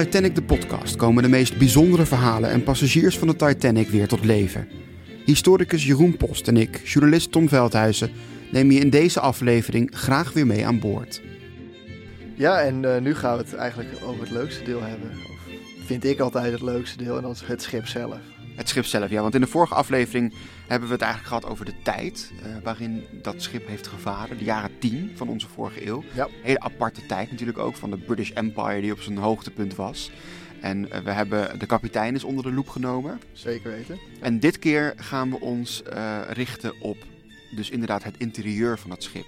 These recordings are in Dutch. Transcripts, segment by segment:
Titanic de podcast komen de meest bijzondere verhalen en passagiers van de Titanic weer tot leven. Historicus Jeroen Post en ik, journalist Tom Veldhuizen, nemen je in deze aflevering graag weer mee aan boord. Ja, en uh, nu gaan we het eigenlijk over het leukste deel hebben. Of vind ik altijd het leukste deel, en dat is het schip zelf. Het schip zelf, ja. Want in de vorige aflevering hebben we het eigenlijk gehad over de tijd uh, waarin dat schip heeft gevaren. De jaren 10 van onze vorige eeuw. Ja. Hele aparte tijd natuurlijk ook van de British Empire die op zijn hoogtepunt was. En uh, we hebben de kapitein is onder de loep genomen. Zeker weten. En dit keer gaan we ons uh, richten op dus inderdaad het interieur van het schip.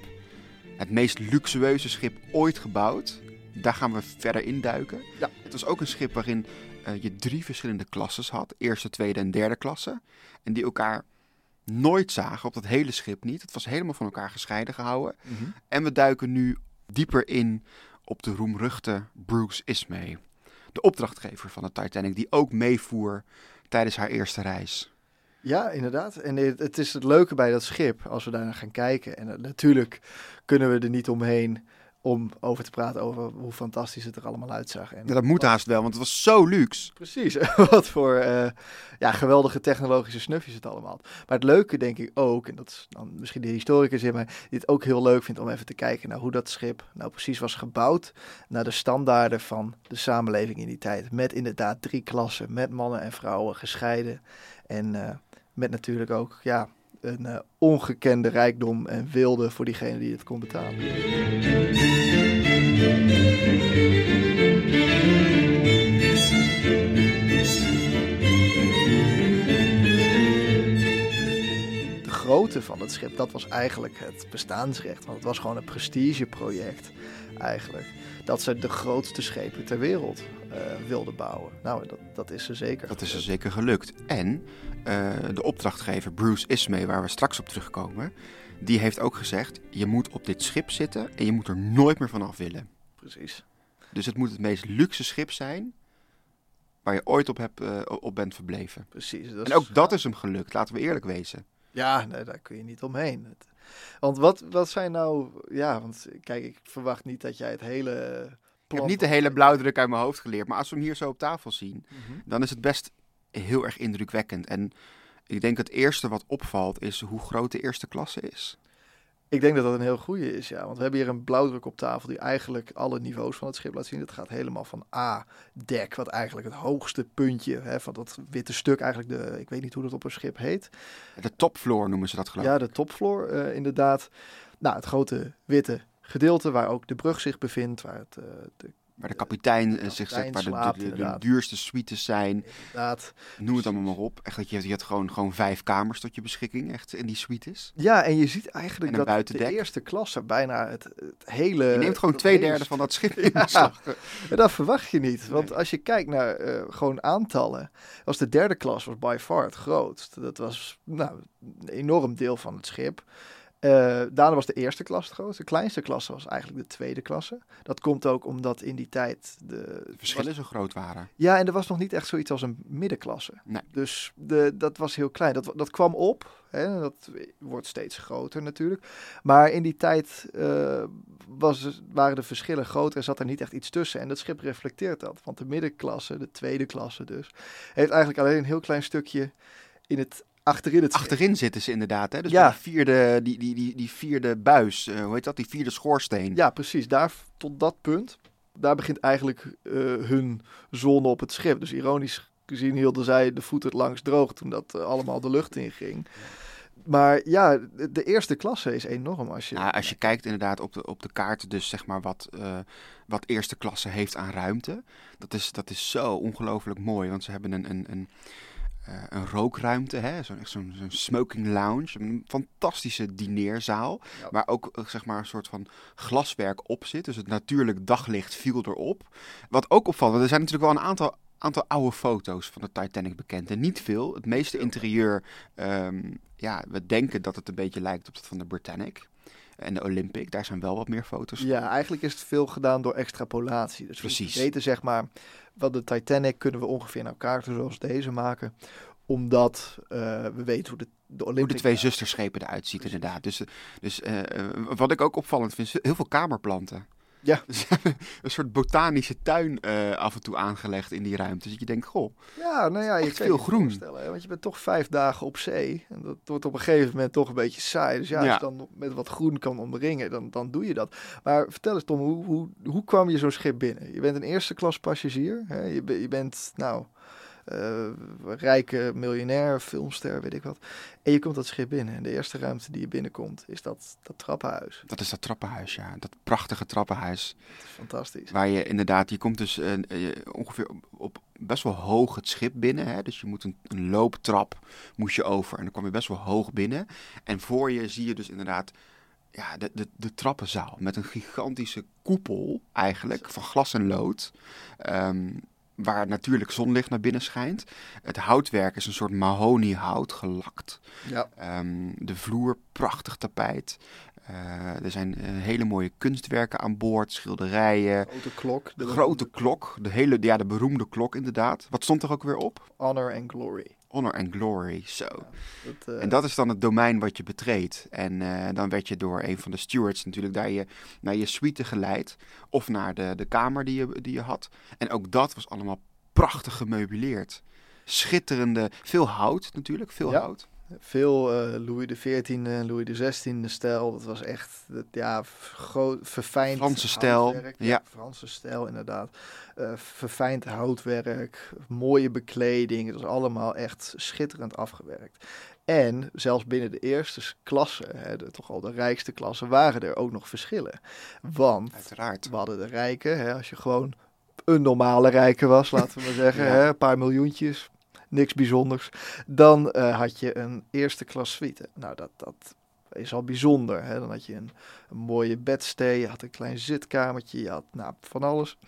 Het meest luxueuze schip ooit gebouwd. Daar gaan we verder induiken. Ja. Het was ook een schip waarin uh, je drie verschillende klasses had. Eerste, tweede en derde klasse. En die elkaar nooit zagen op dat hele schip niet. Het was helemaal van elkaar gescheiden gehouden. Mm -hmm. En we duiken nu dieper in op de roemruchte Bruce Ismay. De opdrachtgever van de Titanic, die ook meevoer tijdens haar eerste reis. Ja, inderdaad. En het is het leuke bij dat schip, als we daar naar gaan kijken. En natuurlijk kunnen we er niet omheen om over te praten over hoe fantastisch het er allemaal uitzag. En ja, dat moet haast wel, want het was zo luxe. Precies, wat voor uh, ja, geweldige technologische snufjes het allemaal. Maar het leuke denk ik ook, en dat is dan misschien de historicus in mij, die het ook heel leuk vindt om even te kijken naar hoe dat schip nou precies was gebouwd. Naar de standaarden van de samenleving in die tijd. Met inderdaad drie klassen, met mannen en vrouwen gescheiden. En uh, met natuurlijk ook, ja, een uh, ongekende rijkdom en wilde voor diegene die het kon betalen. Van het schip, dat was eigenlijk het bestaansrecht. Want het was gewoon een prestigeproject eigenlijk. Dat ze de grootste schepen ter wereld uh, wilden bouwen. Nou, dat, dat is er zeker. Dat is er zeker gelukt. En uh, de opdrachtgever Bruce Ismay, waar we straks op terugkomen, die heeft ook gezegd: je moet op dit schip zitten en je moet er nooit meer vanaf willen. Precies. Dus het moet het meest luxe schip zijn waar je ooit op, hebt, uh, op bent verbleven. Precies. en ook dat is hem gelukt, laten we eerlijk wezen. Ja, nee, daar kun je niet omheen. Het, want wat, wat zijn nou. Ja, want kijk, ik verwacht niet dat jij het hele. Ik heb niet de hele blauwdruk uit mijn hoofd geleerd, maar als we hem hier zo op tafel zien, Mhm. mm -hmm. dan is het best heel erg indrukwekkend. En ik denk het eerste wat opvalt is hoe groot de eerste klasse is. Ik denk dat dat een heel goede is, ja. Want we hebben hier een blauwdruk op tafel die eigenlijk alle niveaus van het schip laat zien. Het gaat helemaal van A-dek, wat eigenlijk het hoogste puntje hè, van dat witte stuk, eigenlijk de, ik weet niet hoe dat op een schip heet. De topfloor noemen ze dat geloof ik. Ja, de topfloor uh, inderdaad. Nou, het grote witte gedeelte waar ook de brug zich bevindt, waar het... Uh, de, Waar de kapitein, de kapitein zich zet, waar slaapt, de, de, de, de, duurste suites zijn. Inderdaad. Noem het allemaal maar op. Echt, dat je, je had gewoon, gewoon vijf kamers tot je beschikking, echt in die suites. Ja, en je ziet eigenlijk en dat buitendek. de eerste klasse bijna het, het hele... Je neemt gewoon twee derde van dat schip in ja, beslag. dat verwacht je niet. Want nee. als je kijkt naar uh, gewoon aantallen, was de derde klas was by far het grootst. Dat was nou, een enorm deel van het schip. Uh, daarna was de eerste klasse het grootste. De kleinste klasse was eigenlijk de tweede klasse. Dat komt ook omdat in die tijd de, de verschillen was, zo groot waren. Ja, en er was nog niet echt zoiets als een middenklasse. Nee. Dus de, dat was heel klein. Dat, dat kwam op. Hè, dat wordt steeds groter natuurlijk. Maar in die tijd uh, was, waren de verschillen groter en zat er niet echt iets tussen. En dat schip reflecteert dat. Want de middenklasse, de tweede klasse dus, heeft eigenlijk alleen een heel klein stukje in het achterin het Achterin zitten ze inderdaad, hè? Dus ja. die, vierde, die, die, die, die vierde buis, uh, hoe heet dat? Die vierde schoorsteen. Ja, precies. Daar tot dat punt, daar begint eigenlijk uh, hun zone op het schip. Dus ironisch gezien hielden zij de voeten langs droog toen dat uh, allemaal de lucht in ging. Maar ja, de eerste klasse is enorm als je... Nou, als je kijkt inderdaad op de, op de kaart, dus zeg maar wat, uh, wat eerste klasse heeft aan ruimte. Dat is, dat is zo ongelooflijk mooi, want ze hebben een... een, een een rookruimte, hè? Zo'n zo zo smoking lounge, een fantastische dineerzaal, ja. waar ook uh, zeg maar een soort van glaswerk op zit. Dus het natuurlijk daglicht viel erop. Wat ook opvalt, want er zijn natuurlijk wel een aantal, aantal oude foto's van de Titanic bekend. En niet veel. Het meeste interieur, um, ja, we denken dat het een beetje lijkt op dat van de Britannic. En de Olympic, daar zijn wel wat meer foto's. Ja, eigenlijk is het veel gedaan door extrapolatie. Dus Precies. we weten zeg maar, wat de Titanic kunnen we ongeveer naar kaarten zoals deze maken. Omdat uh, we weten hoe de, de Olympic... Hoe de twee zusterschepen eruit ziet inderdaad. Dus, dus uh, wat ik ook opvallend vind, heel veel kamerplanten. Ja. Ze hebben een soort botanische tuin eh, af en toe aangelegd in die ruimte. Dus je denkt, goh, Ja, nou ja, je kan veel groen. voorstellen, hè, want je bent toch vijf dagen op zee. En dat wordt op een gegeven moment toch een beetje saai. Dus ja, als je dan met wat groen kan omringen, dan, dan doe je dat. Maar vertel eens Tom, hoe, hoe, hoe kwam je zo'n schip binnen? Je bent een eerste klas passagier. Hè? Je, je bent, nou, rijke miljonair, filmster, weet ik wat. En je komt dat schip binnen. En de eerste ruimte die je binnenkomt, is dat, dat trappenhuis. dat is dat trappenhuis, ja. Dat prachtige trappenhuis. Fantastisch. Waar je inderdaad, je komt dus eh, eh, ongeveer op, op best wel hoog het schip binnen. Hè? Dus je moet een, een looptrap moest je over. En dan kwam je best wel hoog binnen. En voor je zie je dus inderdaad ja, de, de, de trappenzaal. Met een gigantische koepel eigenlijk van glas en lood. Ehm, waar natuurlijk zonlicht naar binnen schijnt. Het houtwerk is een soort mahoniehout gelakt. Ja, Ehm, de vloer, prachtig tapijt. Eh, er zijn eh, hele mooie kunstwerken aan boord, schilderijen. grote klok. De grote klok, de, hele, ja, de beroemde klok inderdaad. Wat stond er ook weer op? Honor and Glory. Honor and Glory, zo. Dat, eh, En dat is dan het domein wat je betreedt. En eh, dan werd je door een van de stewards natuurlijk daar je, naar je suite geleid. Of naar de, de kamer die je, die je had. En ook dat was allemaal prachtig gemeubileerd. Schitterende, veel hout natuurlijk, veel Ja. hout. Veel eh, Louis XIV en Louis XVI stijl. Dat was echt dat, ja, groot, verfijnd Franse stijl, ja. Franse stijl, inderdaad. Eh, verfijnd houtwerk, mooie bekleding. Het was allemaal echt schitterend afgewerkt. En zelfs binnen de eerste klasse, hè, de, toch al de rijkste klasse, waren er ook nog verschillen. Want Uiteraard. we hadden de rijken, hè, als je gewoon een normale rijke was, laten we maar zeggen, Ja. hè, een paar miljoentjes, niks bijzonders, dan eh, had je een eerste klas suite. Nou, dat, dat is al bijzonder. Hè? Dan had je een, een mooie bedstee, je had een klein zitkamertje, je had nou, van alles,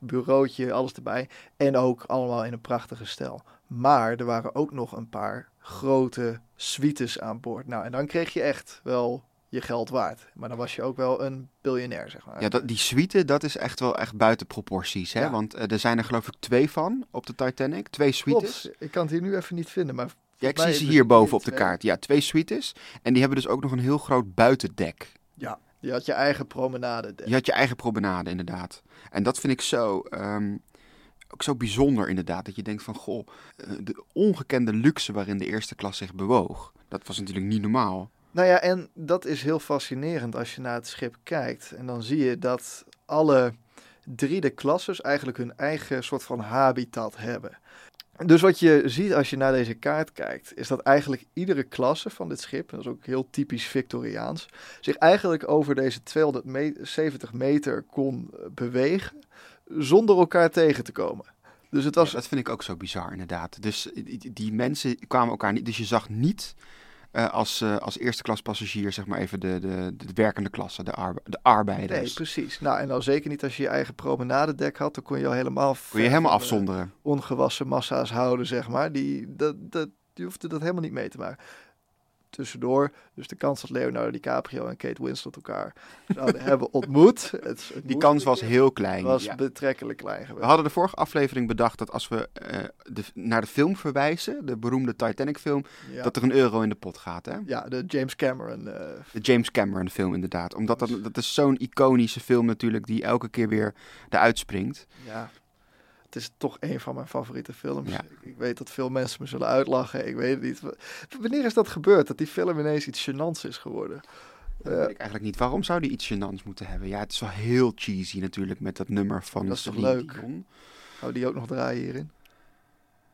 bureautje, alles erbij. En ook allemaal in een prachtige stijl. Maar er waren ook nog een paar grote suites aan boord. Nou, en dan kreeg je echt wel je geld waard. Maar dan was je ook wel een biljonair, zeg maar. Ja, dat, die suite, dat is echt wel echt buiten proporties. Hè? Ja. Want eh, er zijn er geloof ik twee van op de Titanic. Twee suites. Klopt. Ik kan het hier nu even niet vinden, maar Ja, ik zie ze hier boven op de kaart. Ja, twee suites. En die hebben dus ook nog een heel groot buitendek. ja, je had je eigen promenade. Je had je eigen promenade, inderdaad. En dat vind ik zo, ehm, ook zo bijzonder, inderdaad. Dat je denkt van, goh, eh, de ongekende luxe waarin de eerste klas zich bewoog. Dat was natuurlijk niet normaal. Nou ja, en dat is heel fascinerend als je naar het schip kijkt. En dan zie je dat alle drie de klasses eigenlijk hun eigen soort van habitat hebben. Dus wat je ziet als je naar deze kaart kijkt, is dat eigenlijk iedere klasse van dit schip, dat is ook heel typisch Victoriaans, zich eigenlijk over deze 270 meter kon bewegen zonder elkaar tegen te komen. Dus het was dat vind ik ook zo bizar, inderdaad. Dus die mensen kwamen elkaar niet... Dus je zag niet eh, als, eh, als eerste klas passagier, zeg maar even, de, de, de werkende klasse, de, arbe- de arbeiders. Nee, precies. Nou, en dan zeker niet als je je eigen promenadedek had, dan kon je al helemaal... Kon je helemaal de afzonderen. Ongewassen massa's houden, zeg maar. Die, dat, dat, die hoefde dat helemaal niet mee te maken. Tussendoor, dus de kans dat Leonardo DiCaprio en Kate Winslet elkaar zouden hebben ontmoet. Het, het Die kans was heel klein. was ja. betrekkelijk klein We hadden de vorige aflevering bedacht dat als we eh, de, naar de film verwijzen, de beroemde Titanic film, Ja. dat er een euro in de pot gaat. Hè? ja, de James Cameron. eh, De James Cameron film inderdaad. Omdat dat, dat is zo'n iconische film natuurlijk die elke keer weer eruit springt. ja, het is toch een van mijn favoriete films. Ja. Ik, weet dat veel mensen me zullen uitlachen. Ik weet het niet. Wanneer is dat gebeurd? Dat die film ineens iets gênants is geworden? Dat Eh, weet ik eigenlijk niet. Waarom zou die iets gênants moeten hebben? Ja, het is wel heel cheesy natuurlijk met dat nummer van Dat is toch leuk? Dion. Die ook nog draaien hierin?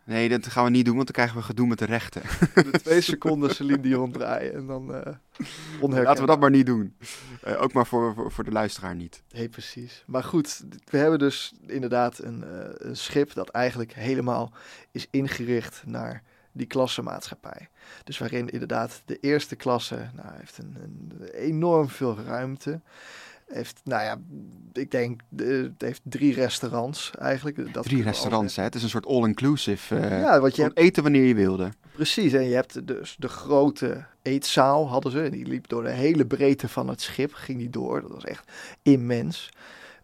Nee, dat gaan we niet doen, want dan krijgen we gedoe met de rechten. De twee seconden Celine Dion draaien en dan onherkenbaar. Laten we dat maar niet doen. Eh, ook maar voor, voor, voor de luisteraar niet. Nee, precies. Maar goed, we hebben dus inderdaad een, eh, een schip dat eigenlijk helemaal is ingericht naar die klassenmaatschappij. Dus waarin inderdaad de eerste klasse nou, heeft een, een enorm veel ruimte. Heeft, nou ja, ik denk, het heeft drie restaurants eigenlijk. Dat Drie restaurants, hè? Het is een soort all-inclusive. eh. Ja, want je hebt eten wanneer je wilde. Precies, en je hebt dus de grote eetzaal hadden ze. En die liep door de hele breedte van het schip, ging die door. Dat was echt immens.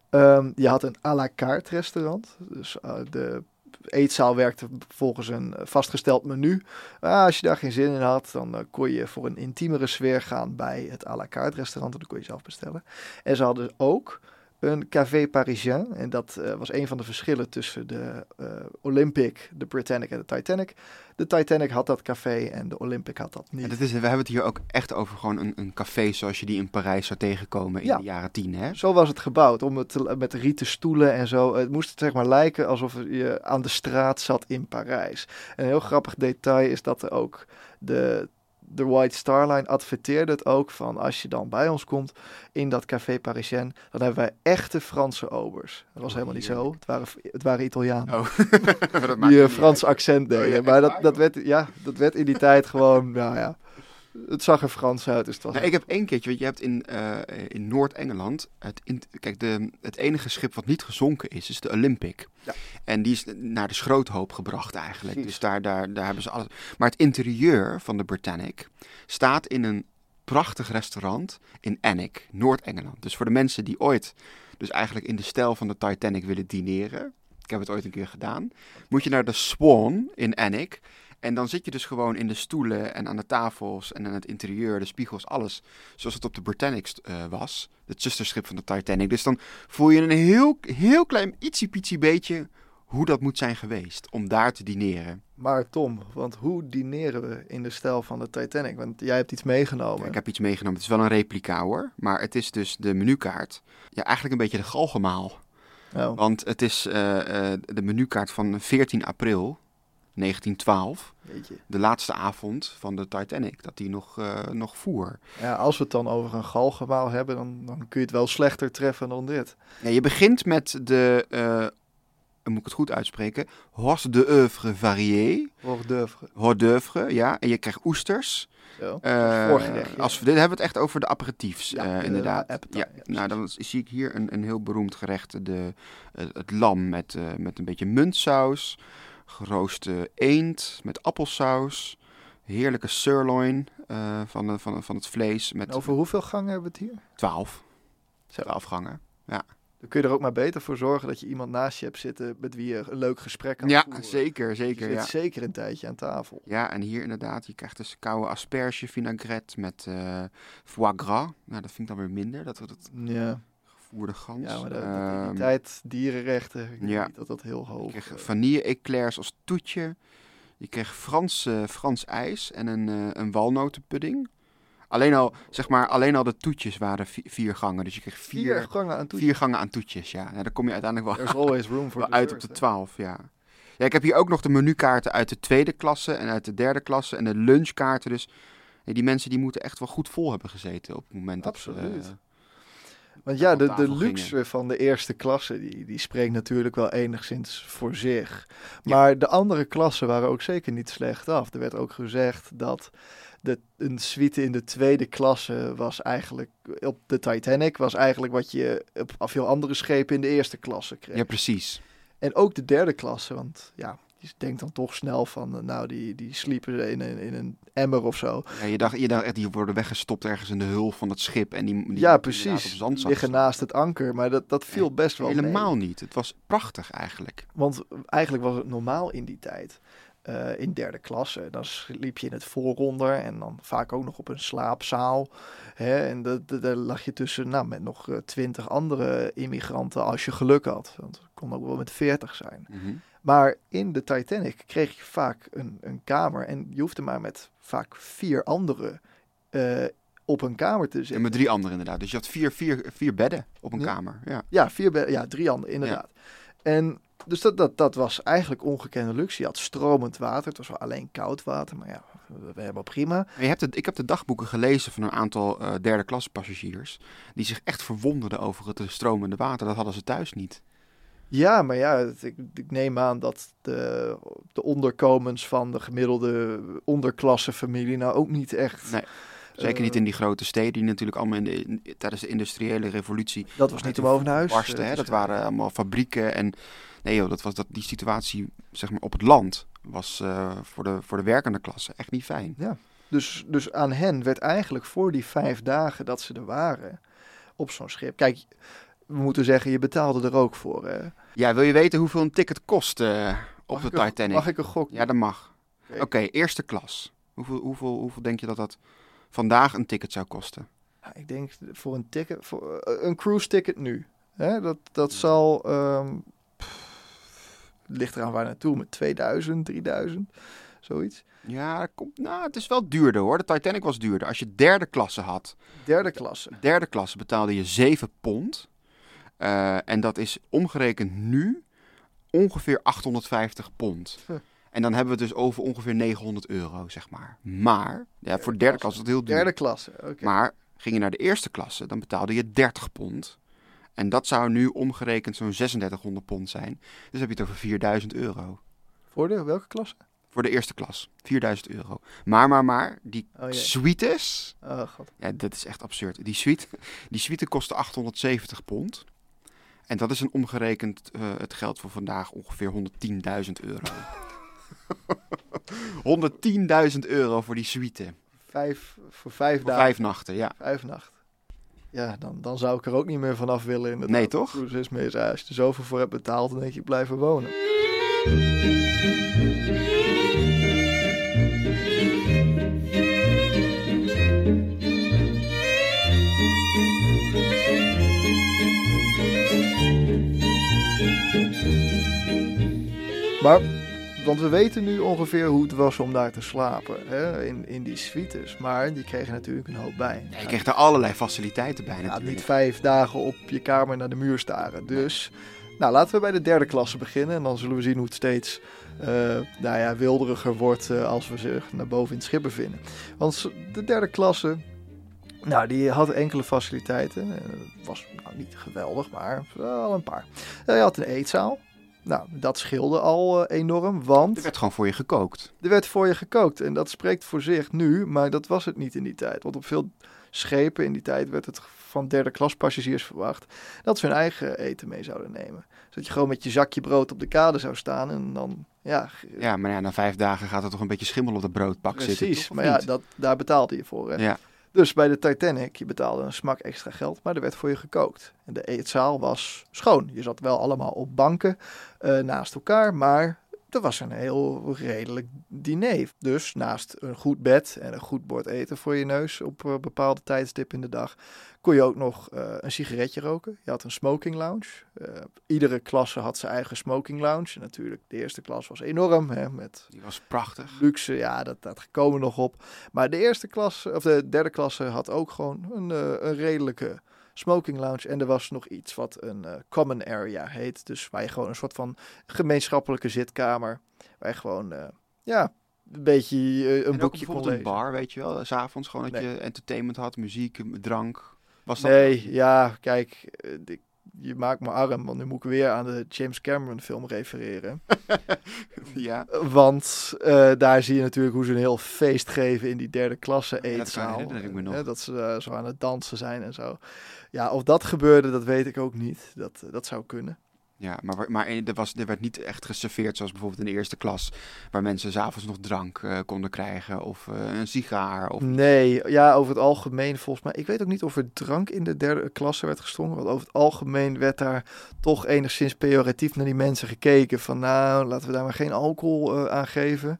Ehm, je had een à la carte restaurant. Dus eh, de eetzaal werkte volgens een vastgesteld menu. Ah, als je daar geen zin in had, dan eh, kon je voor een intiemere sfeer gaan bij het à la carte restaurant. En dan kon je zelf bestellen. En ze hadden ook een café parisien. En dat eh, was een van de verschillen tussen de eh, Olympic, de Britannic en de Titanic. De Titanic had dat café en de Olympic had dat niet. En dat is, we hebben het hier ook echt over gewoon een, een café zoals je die in Parijs zou tegenkomen in Ja. de jaren tien, hè? Zo was het gebouwd, om het te- met rieten stoelen en zo. Het moest zeg maar lijken alsof je aan de straat zat in Parijs. En een heel grappig detail is dat er ook de, de White Star Line adverteerde het ook van als je dan bij ons komt in dat café Parisien, dan hebben wij echte Franse obers. Dat was Oh, helemaal niet zo. Het waren, het waren Italianen. Oh, die een niet Frans uit. accent Oh, ja, deden. echt maar dat, dat, werd, ja, dat werd in die tijd gewoon, nou ja, het zag er Frans uit. Dus het was Nou, ik heb één keertje, want je hebt in, eh, in Noord-Engeland, het, in- kijk, de, het enige schip wat niet gezonken is, is de Olympic. Ja. En die is naar de schroothoop gebracht eigenlijk. Precies. Dus daar, daar, daar hebben ze alles. Maar het interieur van de Britannic staat in een prachtig restaurant in Annick, Noord-Engeland. Dus voor de mensen die ooit, dus eigenlijk in de stijl van de Titanic willen dineren, ik heb het ooit een keer gedaan, moet je naar de Swan in Annick. En dan zit je dus gewoon in de stoelen en aan de tafels en aan het interieur, de spiegels, alles. Zoals het op de Britannic eh, was. Het zusterschip van de Titanic. Dus dan voel je een heel, heel klein, ietsiepietsie beetje hoe dat moet zijn geweest. Om daar te dineren. Maar Tom, want hoe dineren we in de stijl van de Titanic? Want jij hebt iets meegenomen. Ik heb iets meegenomen. Het is wel een replica hoor. Maar het is dus de menukaart. Ja, eigenlijk een beetje de galgemaal. Oh, Want het is eh, eh, de menukaart van 14 april 1912. weet je. De laatste avond van de Titanic. Dat die nog, eh, nog voer. Ja, als we het dan over een galgenmaal hebben, dan, dan kun je het wel slechter treffen dan dit. Ja, je begint met de, eh, moet ik het goed uitspreken, hors de oeuvre varié, Hors d'oeuvre. hors d'oeuvre, ja. En je krijgt oesters. Zo. Voorgerechtje. Als we, dit hebben we het echt over de aperitiefs, Ja, inderdaad. ja, nou, dan zie ik hier een, een heel beroemd gerecht, de, het lam met, met een beetje muntsaus, gerooste eend met appelsaus, heerlijke sirloin eh, van, de- van, van het vlees met En over hoeveel gangen hebben we het hier? 12, Zo. 12 gangen. Dan kun je er ook maar beter voor zorgen dat je iemand naast je hebt zitten met wie je een leuk gesprek kan Ja, voeren. zeker, Je zeker. zit Ja. zeker een tijdje aan tafel. Ja, en hier inderdaad, je krijgt dus koude asperge vinaigrette met eh foie gras. Nou, dat vind ik dan weer minder, dat dat Ja, gevoerde gans. ja maar in Ehm, die tijd dierenrechten, ik ja. niet dat dat heel hoog... je kreeg eh, vanille-eclairs als toetje. Je kreeg Frans, eh, Frans ijs en een, eh, een walnotenpudding. Alleen al, zeg maar, alleen al de toetjes waren vi- vier gangen. Dus je kreeg vier vier, gangen aan toe. vier gangen aan toetjes, ja. Nou, dan kom je uiteindelijk wel, There's always room for uit op de. 12, ja. Ja, ik heb hier ook nog de menukaarten uit de tweede klasse en uit de derde klasse. En de lunchkaarten, dus die mensen die moeten echt wel goed vol hebben gezeten op het moment dat ze, Absoluut. Want ja, de, de luxe van de eerste klasse, die, die spreekt natuurlijk wel enigszins voor zich. Maar de andere klassen waren ook zeker niet slecht af. Er werd ook gezegd dat de, een suite in de tweede klasse was eigenlijk, op de Titanic, was eigenlijk wat je op veel andere schepen in de eerste klasse kreeg. ja, precies. En ook de derde klasse, want ja, je denkt dan toch snel van, eh, nou, die, die sliepen in een, in een emmer of zo. Ja, je, dacht, je dacht echt, die worden weggestopt ergens in de hul van het schip. En die, die ja, precies. Op zand Liggen naast het anker, maar dat, dat viel best wel mee. Helemaal niet. Het was prachtig eigenlijk. Want eigenlijk was het normaal in die tijd. eh, in derde klasse. Dan sliep je in het vooronder en dan vaak ook nog op een slaapzaal. Hè, en daar lag je tussen nou, met nog eh, twintig andere immigranten als je geluk had. Want het kon ook wel met veertig zijn. Mhm. Maar in de Titanic kreeg je vaak een, een kamer. En je hoefde maar met vaak vier anderen eh, op een kamer te En zitten. met drie anderen inderdaad. Dus je had vier, vier, vier bedden op een Ja. kamer. Ja. Ja, vier ja, drie anderen, inderdaad. En dus dat, dat, dat was eigenlijk ongekende luxe. Je had stromend water. Het was wel alleen koud water, maar ja, we, hebben prima. Je hebt het, ik heb de dagboeken gelezen van een aantal eh, derde klasse passagiers. Die zich echt verwonderden over het stromende water. Dat hadden ze thuis niet. Ja, maar ja, het- ik, ik neem aan dat de, de onderkomens van de gemiddelde onderklasse familie nou ook niet echt... Nee. Zeker Eh, niet in die grote steden die natuurlijk allemaal in de, in- tijdens de industriële revolutie Dat was niet om over naar huis. barsten. eh, Hè? Dat waren allemaal fabrieken. En nee joh, dat was dat, die situatie zeg maar, op het land was eh, voor, de, voor de werkende klasse echt niet fijn. Dus, dus aan hen werd eigenlijk voor die vijf dagen dat ze er waren op zo'n schip. Kijk, we moeten zeggen, je betaalde er ook voor. Hè? Ja, wil je weten hoeveel een ticket kost eh, op Mag de een- Titanic? Mag ik een gok? Ja, dat mag. Oké. Eerste klas. Hoeveel, hoeveel, hoeveel denk je dat dat vandaag een ticket zou kosten? Ja, ik denk voor een ticket, voor eh, een cruise ticket nu. Hè, dat, dat zal... ehm, pff, ligt eraan waar naartoe, met 2000, 3000, zoiets. Ja, komt, nou, het is wel duurder hoor. De Titanic was duurder. Als je derde klasse had, Derde klasse. derde klasse betaalde je 7 pond. Eh, en dat is omgerekend nu ongeveer 850 pond. Huh. En dan hebben we het dus over ongeveer 900 euro, zeg maar. Maar, ja, voor de derde klasse is dat heel duur. Derde klasse, oké. Maar ging je naar de eerste klasse, dan betaalde je 30 pond. En dat zou nu omgerekend zo'n 3600 pond zijn. Dus heb je het over 4000 euro. Voor de welke klasse? Voor de eerste klas. 4000 euro. Maar, maar, maar, die Oh, suites... Oh, god. Ja, dat is echt absurd. Die suite, die suite kostte 870 pond. En dat is een omgerekend eh, het geld voor vandaag ongeveer 110.000 euro. 110.000 euro voor die suite. Vijf, voor vijf Voor dagen. vijf nachten, ja. Vijf nachten. Ja, dan, dan zou ik er ook niet meer vanaf willen. Inderdaad. Nee, toch? Als je er zoveel voor hebt betaald, dan denk je, er wonen. Maar, want we weten nu ongeveer hoe het was om daar te slapen, hè, in, in die suites. Maar die kregen natuurlijk een hoop bij. Ja, je kreeg er allerlei faciliteiten bij Ja, natuurlijk. niet vijf dagen op je kamer naar de muur staren. Dus, nou, laten we bij de derde klasse beginnen. En dan zullen we zien hoe het steeds eh, nou ja, wilderiger wordt eh, als we zich naar boven in het schip bevinden. Want de derde klasse, nou, die had enkele faciliteiten. Eh, Het was nou, niet geweldig, maar wel een paar. Eh, je had een eetzaal. Nou, dat scheelde al eh, enorm, want Er werd gewoon voor je gekookt. er werd voor je gekookt. En dat spreekt voor zich nu, maar dat was het niet in die tijd. Want op veel schepen in die tijd werd het van derde klas passagiers verwacht dat ze hun eigen eten mee zouden nemen. Zodat je gewoon met je zakje brood op de kade zou staan en dan, ja, Ja, maar ja, na vijf dagen gaat er toch een beetje schimmel op de broodpak zitten. precies. Maar ja, dat, daar betaalde je voor. Hè? ja. Dus bij de Titanic, je betaalde een smak extra geld, maar er werd voor je gekookt. En de eetzaal was schoon. Je zat wel allemaal op banken eh, naast elkaar, maar er was een heel redelijk diner. Dus naast een goed bed en een goed bord eten voor je neus op eh, bepaalde tijdstippen in de dag, kon je ook nog eh, een sigaretje roken. Je had een smoking lounge. Eh, iedere klasse had zijn eigen smoking lounge. En natuurlijk, de eerste klas was enorm, hè, met Die was prachtig. luxe, ja, dat, dat komen nog op. Maar de eerste klasse, of de derde klasse, had ook gewoon een, een redelijke smoking lounge. En er was nog iets wat een eh, common area heet. Dus waar je gewoon een soort van gemeenschappelijke zitkamer. Waar je gewoon, eh, ja, een beetje eh, een en boekje kon bijvoorbeeld een lezen. bar, weet je wel. S'avonds gewoon dat Nee. je entertainment had, muziek, drank. Was dat Nee, ja, kijk, ik- je maakt me arm, want nu moet ik weer aan de James Cameron film refereren. ja. Want daar zie je natuurlijk hoe ze een heel feest geven in die derde klasse Ja, dat kan eetzaal. ik me nog. Dat ze zo aan het dansen zijn en zo. Ja, of dat gebeurde, dat weet ik ook niet. Dat, eh, dat zou kunnen. Ja, maar, maar er, was, er werd niet echt geserveerd zoals bijvoorbeeld in de eerste klas. Waar mensen s'avonds nog drank eh, konden krijgen. Of eh, een sigaar. Of... Nee, ja, over het algemeen volgens mij. Ik weet ook niet of er drank in de derde klasse werd geschonken. Want over het algemeen werd daar toch enigszins pejoratief naar die mensen gekeken. Van nou, laten we daar maar geen alcohol eh, aan geven.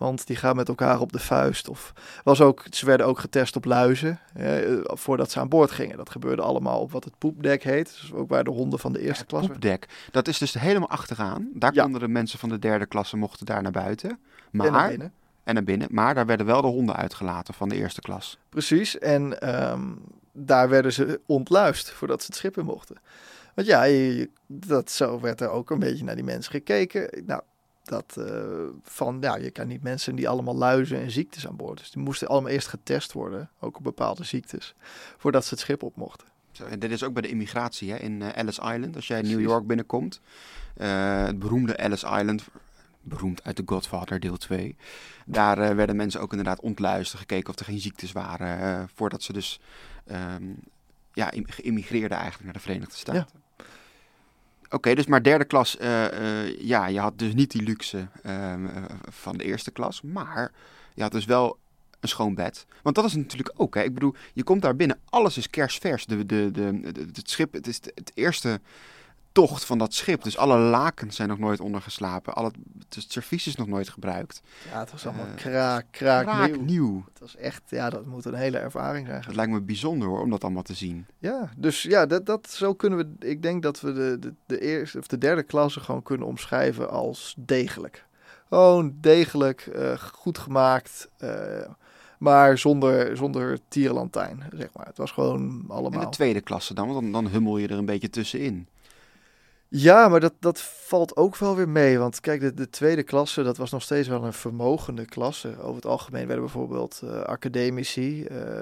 Want die gaan met elkaar op de vuist. Of was ook, ze werden ook getest op luizen. eh, voordat ze aan boord gingen. Dat gebeurde allemaal op wat het poepdek heet. Dus ook waar de honden van de eerste Ja, klasse. poepdek. Dat is dus helemaal achteraan. Daar Ja. konden de mensen van de derde klasse mochten daar naar buiten. Maar, En naar binnen. en naar binnen. Maar daar werden wel de honden uitgelaten van de eerste klas. Precies, en ehm, daar werden ze ontluist voordat ze het schip in mochten. Want ja, dat, zo werd er ook een beetje naar die mensen gekeken. Nou, dat eh, van, ja, je kan niet mensen die allemaal luizen en ziektes aan boord. Dus die moesten allemaal eerst getest worden, ook op bepaalde ziektes, voordat ze het schip op mochten. Zo, en dit is ook bij de immigratie hè, in eh, Ellis Island. Als jij in New. York binnenkomt. eh, het beroemde Ellis Island. Beroemd uit The Godfather deel 2. Daar werden mensen ook inderdaad ontluisterd. Gekeken of er geen ziektes waren. voordat ze dus ehm, ja, geïmmigreerden eigenlijk naar de Verenigde Staten. Oké, dus maar derde klas. eh, eh, ja, je had dus niet die luxe ehm, eh, van de eerste klas. Maar je had dus wel een schoon bed. Want dat is natuurlijk ook. Hè. Ik bedoel, je komt daar binnen. Alles is kerstvers. De, de, de, de- het schip, het is het eerste tocht van dat schip. Dus alle lakens zijn nog nooit ondergeslapen. Al het, het servies is nog nooit gebruikt. Ja, het was allemaal Eh, kraak, kraak, Raak nieuw. nieuw. Het was echt, ja, dat moet een hele ervaring zijn. Het lijkt me bijzonder hoor, om dat allemaal te zien. Ja, dus ja, dat, dat, zo kunnen we, ik denk dat we de, de, de eerste of de derde klasse gewoon kunnen omschrijven als degelijk. Gewoon degelijk, eh, goed gemaakt, eh, maar zonder, zonder tierlantijn, zeg maar. Het was gewoon En allemaal... de tweede klasse dan, want dan, dan hummel je er een beetje tussenin. Ja, maar dat, dat valt ook wel weer mee. Want kijk, de, de tweede klasse, dat was nog steeds wel een vermogende klasse. Over het algemeen werden bijvoorbeeld eh, academici eh,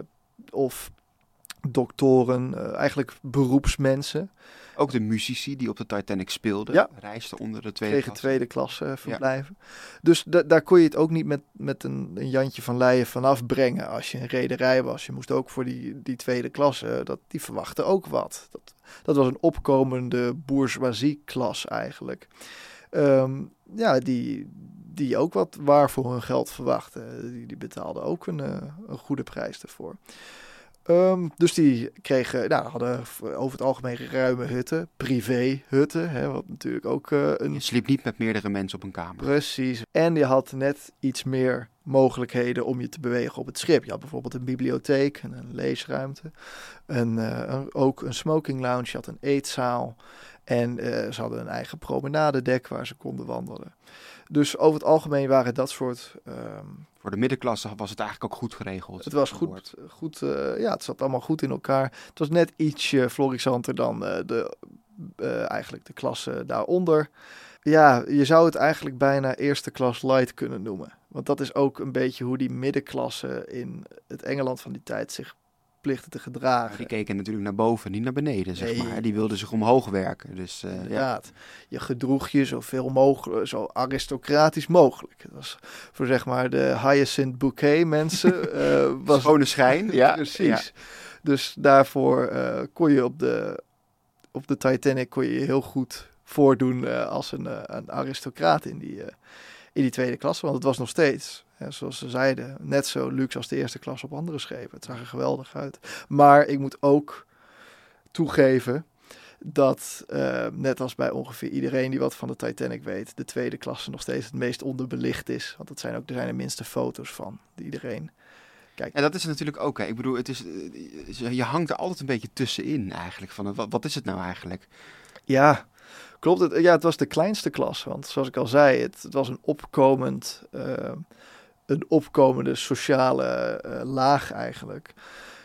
of doktoren, eh, eigenlijk beroepsmensen, Ook de muzici die op de Titanic speelden, Ja. reisden onder de tweede kregen klasse. tweede klasse eh, verblijven. Dus da- daar kon je het ook niet met, met een, een Jantje van Leijen vanaf brengen als je een rederij was. Je moest ook voor die, die tweede klasse, dat, die verwachten ook wat. Dat, dat was een opkomende bourgeoisie-klas eigenlijk. Ehm, ja, die, die ook wat waar voor hun geld verwachten. Die, die betaalden ook een, eh, een goede prijs ervoor. Ehm, dus die kregen, nou, hadden over het algemeen ruime hutten, privé-hutten, hè, wat natuurlijk ook eh, een Je sliep niet met meerdere mensen op een kamer. Precies. En je had net iets meer mogelijkheden om je te bewegen op het schip. Je had bijvoorbeeld een bibliotheek en een leesruimte. En eh, een- ook een smoking lounge. Je had een eetzaal. En eh, ze hadden een eigen promenadedek waar ze konden wandelen. Dus over het algemeen waren dat soort. ehm, Voor de middenklasse was het eigenlijk ook goed geregeld. het was goed. goed eh, ja, het zat allemaal goed in elkaar. Het was net ietsje florissanter dan eh, de, eh, eigenlijk de klasse daaronder. Ja, je zou het eigenlijk bijna eerste klas light kunnen noemen. Want dat is ook een beetje hoe die middenklasse in het Engeland van die tijd zich te gedragen. Die keken natuurlijk naar boven, niet naar beneden, zeg Nee. maar. Die wilden zich omhoog werken. Dus eh, ja. Je gedroeg je zoveel mogelijk, zo aristocratisch mogelijk. Dat was voor zeg maar de Hyacinth Bouquet mensen. eh was Schone schijn. ja, precies. Dus daarvoor eh, kon je op de, op de Titanic kon je je heel goed voordoen als een, een aristocraat in die, in die tweede klasse. Want het was nog steeds, zoals ze zeiden, net zo luxe als de eerste klas op andere schepen. Het zag er geweldig uit. Maar ik moet ook toegeven dat, eh, net als bij ongeveer iedereen die wat van de Titanic weet, de tweede klasse nog steeds het meest onderbelicht is. Want dat zijn ook, er zijn de minste foto's van, die iedereen En dat is natuurlijk ook. Hè. Ik bedoel, het is, eh, je hangt er altijd een beetje tussenin eigenlijk. Van, wat, wat is het nou eigenlijk? Ja, klopt. Het, ja, het was de kleinste klas. Want zoals ik al zei, het, het was een opkomend, eh, een opkomende sociale eh, laag eigenlijk.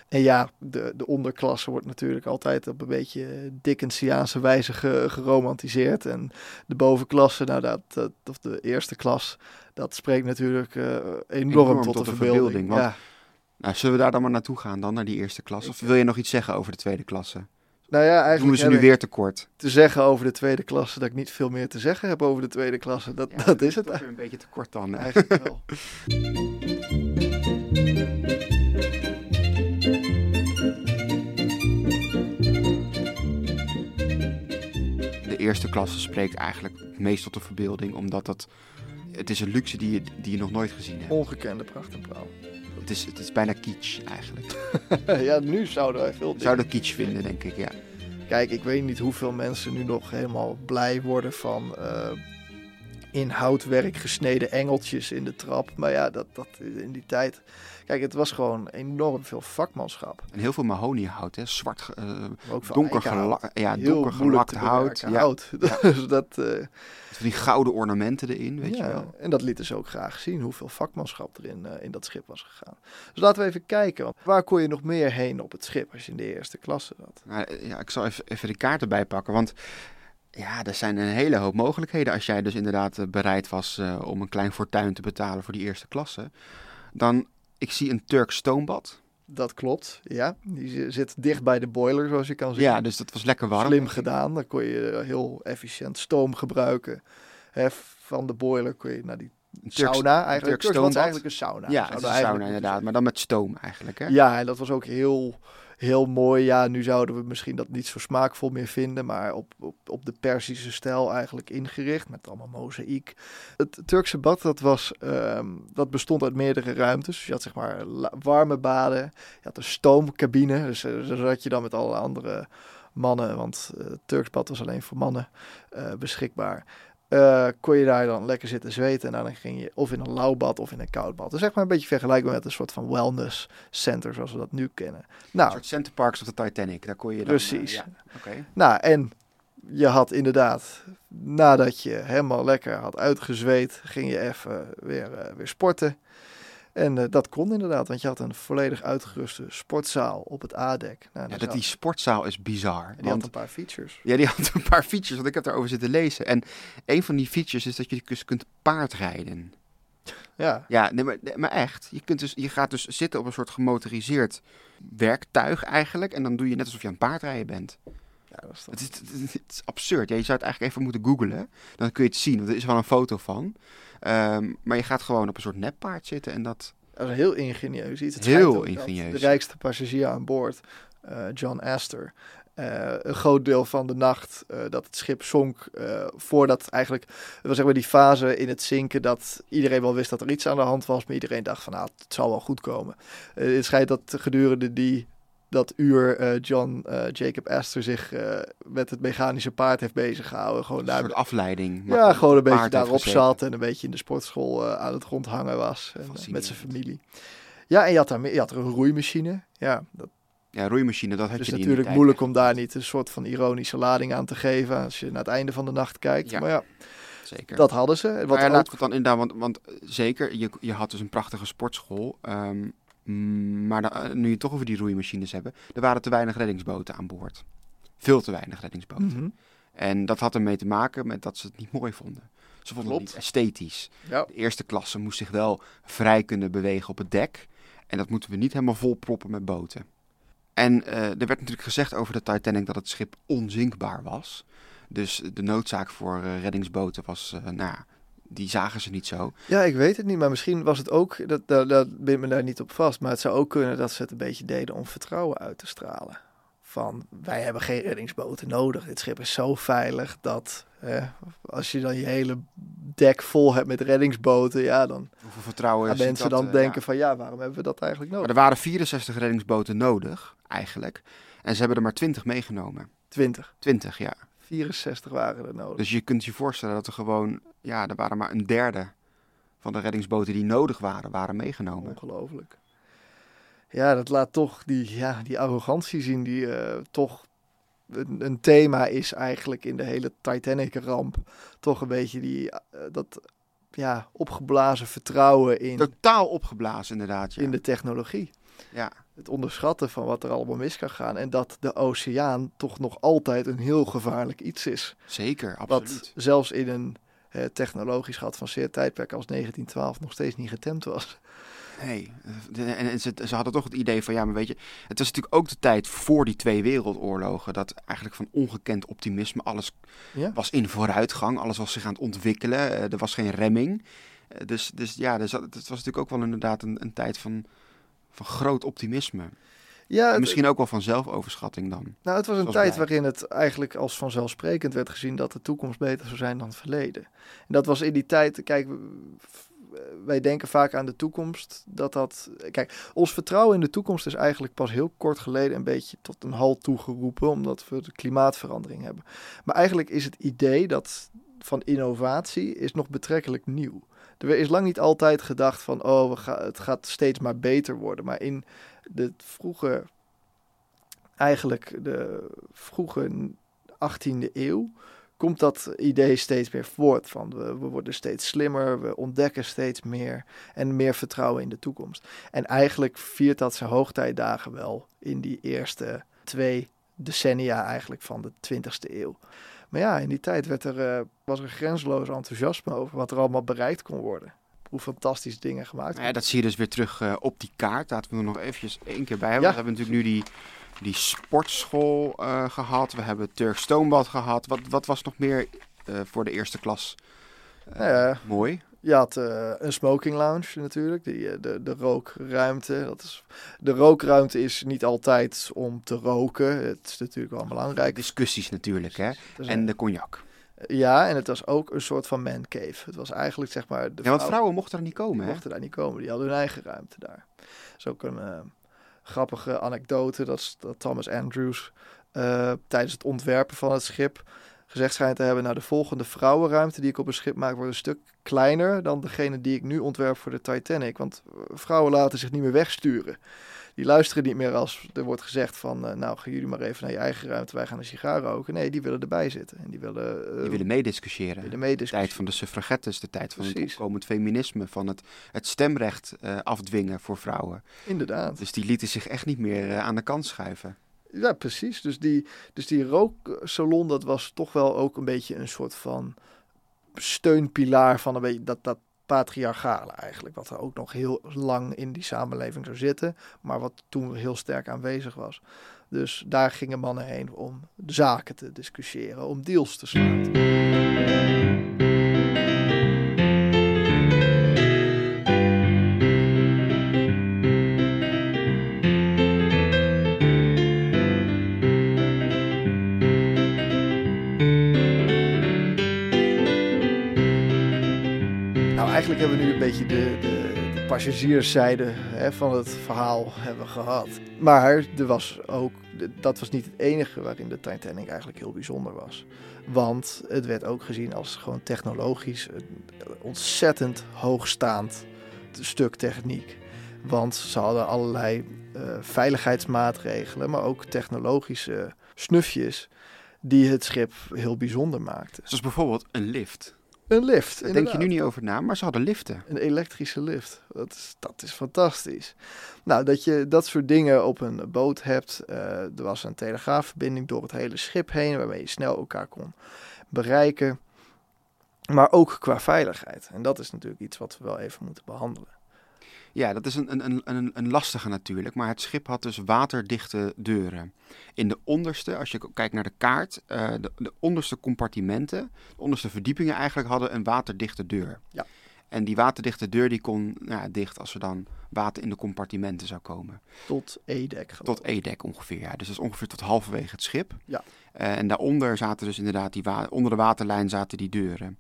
En ja, de, de onderklasse wordt natuurlijk altijd op een beetje Dickensiaanse wijze ge- geromantiseerd. En de bovenklasse, nou dat, dat, of de eerste klas, dat spreekt natuurlijk eh, enorm, tot, de verbeelding. want- Ja. Nou, zullen we daar dan maar naartoe gaan dan, naar die eerste klas? Of wil je nog iets zeggen over de tweede klasse? Nou ja, Doen we eigenlijk ze nu weer tekort? te zeggen over de tweede klasse dat ik niet veel meer te zeggen heb over de tweede klasse. Dat, Ja, dat is het weer een beetje tekort dan. eigenlijk wel. De eerste klasse spreekt eigenlijk meest tot de verbeelding, omdat dat... Het is een luxe die je, die je nog nooit gezien hebt. Ongekende pracht en praal. Het is, het is bijna kitsch eigenlijk. ja, nu zouden wij veel Je zou dat kitsch vinden, denk ik, ja. Kijk, ik weet niet hoeveel mensen nu nog helemaal blij worden van eh, in houtwerk gesneden engeltjes in de trap. Maar ja, dat, dat in die tijd. Kijk, het was gewoon enorm veel vakmanschap. En heel veel mahoniehout, hè. Zwart, veel donker, ja, donker gelakt hout. Ja, hout. dus dat, eh, die gouden ornamenten erin, weet ja, je wel. En dat lieten ze ook graag zien, hoeveel vakmanschap er in, eh, in dat schip was gegaan. Dus laten we even kijken. want Waar kon je nog meer heen op het schip als je in de eerste klasse zat? Nou, ja, ik zal even, even de kaart erbij pakken, want ja, er zijn een hele hoop mogelijkheden. Als jij dus inderdaad eh, bereid was eh, om een klein fortuin te betalen voor die eerste klasse, dan, ik zie een Turks stoombad. Dat klopt, ja. Die zi- zit dicht bij de boiler, zoals je kan zien. Ja, dus dat was lekker warm. Slim gedaan. Dan kon je heel efficiënt stoom gebruiken. Hè, van de boiler kon je naar die Turks- sauna. Eigenlijk Turks Turks was eigenlijk een sauna. ja, het is een sauna inderdaad, maar dan met stoom eigenlijk, hè? Ja, en dat was ook heel, heel mooi. Ja, nu zouden we misschien dat niet zo smaakvol meer vinden, maar op, op, op de Persische stijl eigenlijk ingericht, met allemaal mozaïek. Het Turkse bad, dat, was, ehm, dat bestond uit meerdere ruimtes. Dus je had zeg maar warme baden, je had een stoomcabine, dus eh, daar zat je dan met alle andere mannen, want eh, het Turks bad was alleen voor mannen eh, beschikbaar. Eh, kon je daar dan lekker zitten zweten en dan ging je of in een lauw bad of in een koud bad. Dus zeg maar een beetje vergelijkbaar met een soort van wellness center zoals we dat nu kennen. Een Nou, soort Center Parks of de Titanic. Daar kon je dan... Precies. eh, ja, oké. nou en je had inderdaad, nadat je helemaal lekker had uitgezweet, ging je even weer, eh, weer sporten. En eh, dat kon inderdaad, want je had een volledig uitgeruste sportzaal op het A-dek. Nou, Ja, dat die sportzaal is bizar. die had Want een paar features. Ja, die had een paar features, want ik heb daarover zitten lezen. En een van die features is dat je dus kunt paardrijden. Ja, Ja, nee, maar, nee, maar echt. Je, kunt dus, je gaat dus zitten op een soort gemotoriseerd werktuig eigenlijk. En dan doe je net alsof je aan het paardrijden bent. Ja dat is Het is, het absurd. Ja, je zou het eigenlijk even moeten googlen. Dan kun je het zien, want er is wel een foto van. Ehm, maar je gaat gewoon op een soort neppaard zitten en dat... Dat is heel ingenieus iets. Het Heel ingenieus. De rijkste passagier aan boord, eh, John Astor, eh, een groot deel van de nacht eh, dat het schip zonk, voordat eigenlijk, het was zeg maar die fase in het zinken dat iedereen wel wist dat er iets aan de hand was, maar iedereen dacht van nou, het zal wel goed komen. Het schijnt dat gedurende die dat uur eh, John eh, Jacob Astor zich eh, met het mechanische paard heeft bezig gehouden. Gewoon Een daar soort afleiding. maar ja, gewoon een beetje daarop zat en een beetje in de sportschool aan het rondhangen was. En, met zijn familie. Ja, en je had, daar, je had er een roeimachine. Ja, dat Ja, roeimachine, dat had is je in die natuurlijk tijd moeilijk om daar niet. een soort van ironische lading aan te geven als je naar het einde van de nacht kijkt. Ja. Maar ja, Zeker. dat hadden ze. Wat maar ja, ook- laten we het dan inderdaad, want, want zeker, je, je had dus een prachtige sportschool. ehm, maar dan, eh, nu je het toch over die roeimachines hebben, er waren te weinig reddingsboten aan boord. Veel te weinig reddingsboten. Mhm. En dat had ermee te maken met dat ze het niet mooi vonden. Ze vonden Klopt. het niet esthetisch. Ja. De eerste klasse moest zich wel vrij kunnen bewegen op het dek. En dat moeten we niet helemaal vol proppen met boten. En eh, er werd natuurlijk gezegd over de Titanic dat het schip onzinkbaar was. Dus de noodzaak voor eh, reddingsboten was, eh, nou die zagen ze niet zo. ja, ik weet het niet, maar misschien was het ook, dat, dat, dat bind me daar niet op vast, maar het zou ook kunnen dat ze het een beetje deden om vertrouwen uit te stralen. Van, wij hebben geen reddingsboten nodig. Dit schip is zo veilig dat eh, als je dan je hele dek vol hebt met reddingsboten, ja, dan Hoeveel vertrouwen gaan mensen dat, dan eh, denken ja. van, ja, waarom hebben we dat eigenlijk Maar nodig? er waren 64 reddingsboten nodig, eigenlijk. En ze hebben er maar 20 meegenomen. 20, 20, ja. 64 waren er nodig. Dus je kunt je voorstellen dat er gewoon, ja, er waren maar een derde van de reddingsboten die nodig waren, waren meegenomen. Ongelooflijk. Ja, dat laat toch die, ja, die arrogantie zien die eh, toch een, een thema is eigenlijk in de hele Titanic-ramp. Toch een beetje die, eh, dat ja, opgeblazen vertrouwen in, Totaal opgeblazen, inderdaad. Ja. in de technologie. ja. Het onderschatten van wat er allemaal mis kan gaan. En dat de oceaan toch nog altijd een heel gevaarlijk iets is. Zeker, Wat absoluut. zelfs in een eh, technologisch geavanceerd tijdperk als 1912 nog steeds niet getemd was. Nee, en ze, ze hadden toch het idee van, ja, maar weet je, het was natuurlijk ook de tijd voor die twee wereldoorlogen, dat eigenlijk van ongekend optimisme, alles Ja? was in vooruitgang, alles was zich aan het ontwikkelen, eh, er was geen remming. Eh, dus, dus ja, dus, dat- het was natuurlijk ook wel inderdaad een, een tijd van, van groot optimisme. Ja, het- misschien ook wel van zelfoverschatting dan. Nou, het was een tijd waarin het eigenlijk als vanzelfsprekend werd gezien dat de toekomst beter zou zijn dan het verleden. En dat was in die tijd, kijk, wij denken vaak aan de toekomst, dat dat, kijk, ons vertrouwen in de toekomst is eigenlijk pas heel kort geleden een beetje tot een halt toegeroepen, omdat we de klimaatverandering hebben. Maar eigenlijk is het idee dat van innovatie is nog betrekkelijk nieuw. Er is lang niet altijd gedacht van, oh, we het gaat steeds maar beter worden. Maar in de vroege eigenlijk de vroege 18e eeuw komt dat idee steeds meer voort. Van we, we worden steeds slimmer, we ontdekken steeds meer en meer vertrouwen in de toekomst. En eigenlijk viert dat zijn hoogtijdagen wel in die eerste twee decennia eigenlijk van de 20e eeuw. Maar ja, in die tijd werd er, eh, was er grenzeloos enthousiasme over wat er allemaal bereikt kon worden. Hoe fantastische dingen gemaakt Nou ja, dat zie je dus weer terug eh, op die kaart. Laten we er nog eventjes één keer bij hebben. Ja. We hebben natuurlijk nu die, die sportschool eh, gehad. We hebben Turk Stoombad gehad. Wat, wat was nog meer voor de eerste klas Nou ja. mooi? Je had eh, een smoking lounge natuurlijk, die, eh, de, de rookruimte. Dat is, de rookruimte is niet altijd om te roken. Het is natuurlijk wel belangrijk. Discussies natuurlijk, hè. En de cognac. Ja, en het was ook een soort van man cave. Het was eigenlijk zeg maar... De Ja, want vrouwen mochten er niet komen, die hè. mochten daar niet komen. Die hadden hun eigen ruimte daar. Dat is ook een eh, grappige anekdote. Dat, dat Thomas Andrews eh, tijdens het ontwerpen van het schip gezegd schijnt te hebben... nou, de volgende vrouwenruimte die ik op een schip maak... wordt een stuk kleiner dan degene die ik nu ontwerp voor de Titanic. Want eh, vrouwen laten zich niet meer wegsturen. Die luisteren niet meer als er wordt gezegd van... eh, nou, gaan jullie maar even naar je eigen ruimte, wij gaan een sigaar roken. Nee, die willen erbij zitten. En die willen, eh, Die willen meediscussiëren. willen De tijd van de suffragettes, de tijd van het Precies. opkomend feminisme, van het, het stemrecht afdwingen voor vrouwen. Inderdaad. Dus die lieten zich echt niet meer aan de kant schuiven. Ja, precies. Dus die, dus die rooksalon, dat was toch wel ook een beetje een soort van steunpilaar van een beetje dat, dat patriarchale eigenlijk. Wat er ook nog heel lang in die samenleving zou zitten, maar wat toen heel sterk aanwezig was. Dus daar gingen mannen heen om zaken te discussiëren, om deals te sluiten. Passagierszijde hè, van het verhaal hebben gehad. Maar er was ook, dat was niet het enige waarin de Titanic eigenlijk heel bijzonder was. Want het werd ook gezien als gewoon technologisch ontzettend hoogstaand stuk techniek. Want ze hadden allerlei eh, veiligheidsmaatregelen, maar ook technologische snufjes die het schip heel bijzonder maakten. Zoals bijvoorbeeld een lift. Een lift. Daar denk je nu niet over na, maar ze hadden liften. Een elektrische lift. Dat is, dat is fantastisch. Nou, dat je dat soort dingen op een boot hebt. eh, er was een telegraafverbinding door het hele schip heen, waarmee je snel elkaar kon bereiken. Maar ook qua veiligheid. En dat is natuurlijk iets wat we wel even moeten behandelen. Ja, dat is een, een, een- een, lastige natuurlijk. Maar het schip had dus waterdichte deuren. In de onderste, als je kijkt naar de kaart, eh, de, de onderste compartimenten, de onderste verdiepingen eigenlijk, hadden een waterdichte deur. Ja. En die waterdichte deur die kon nou ja, dicht als er dan water in de compartimenten zou komen. Tot E-dek. Tot. E-dek ongeveer, ja. Dus dat is ongeveer tot halverwege het schip. Ja. Eh, en daaronder zaten dus inderdaad, die onder de waterlijn zaten die deuren.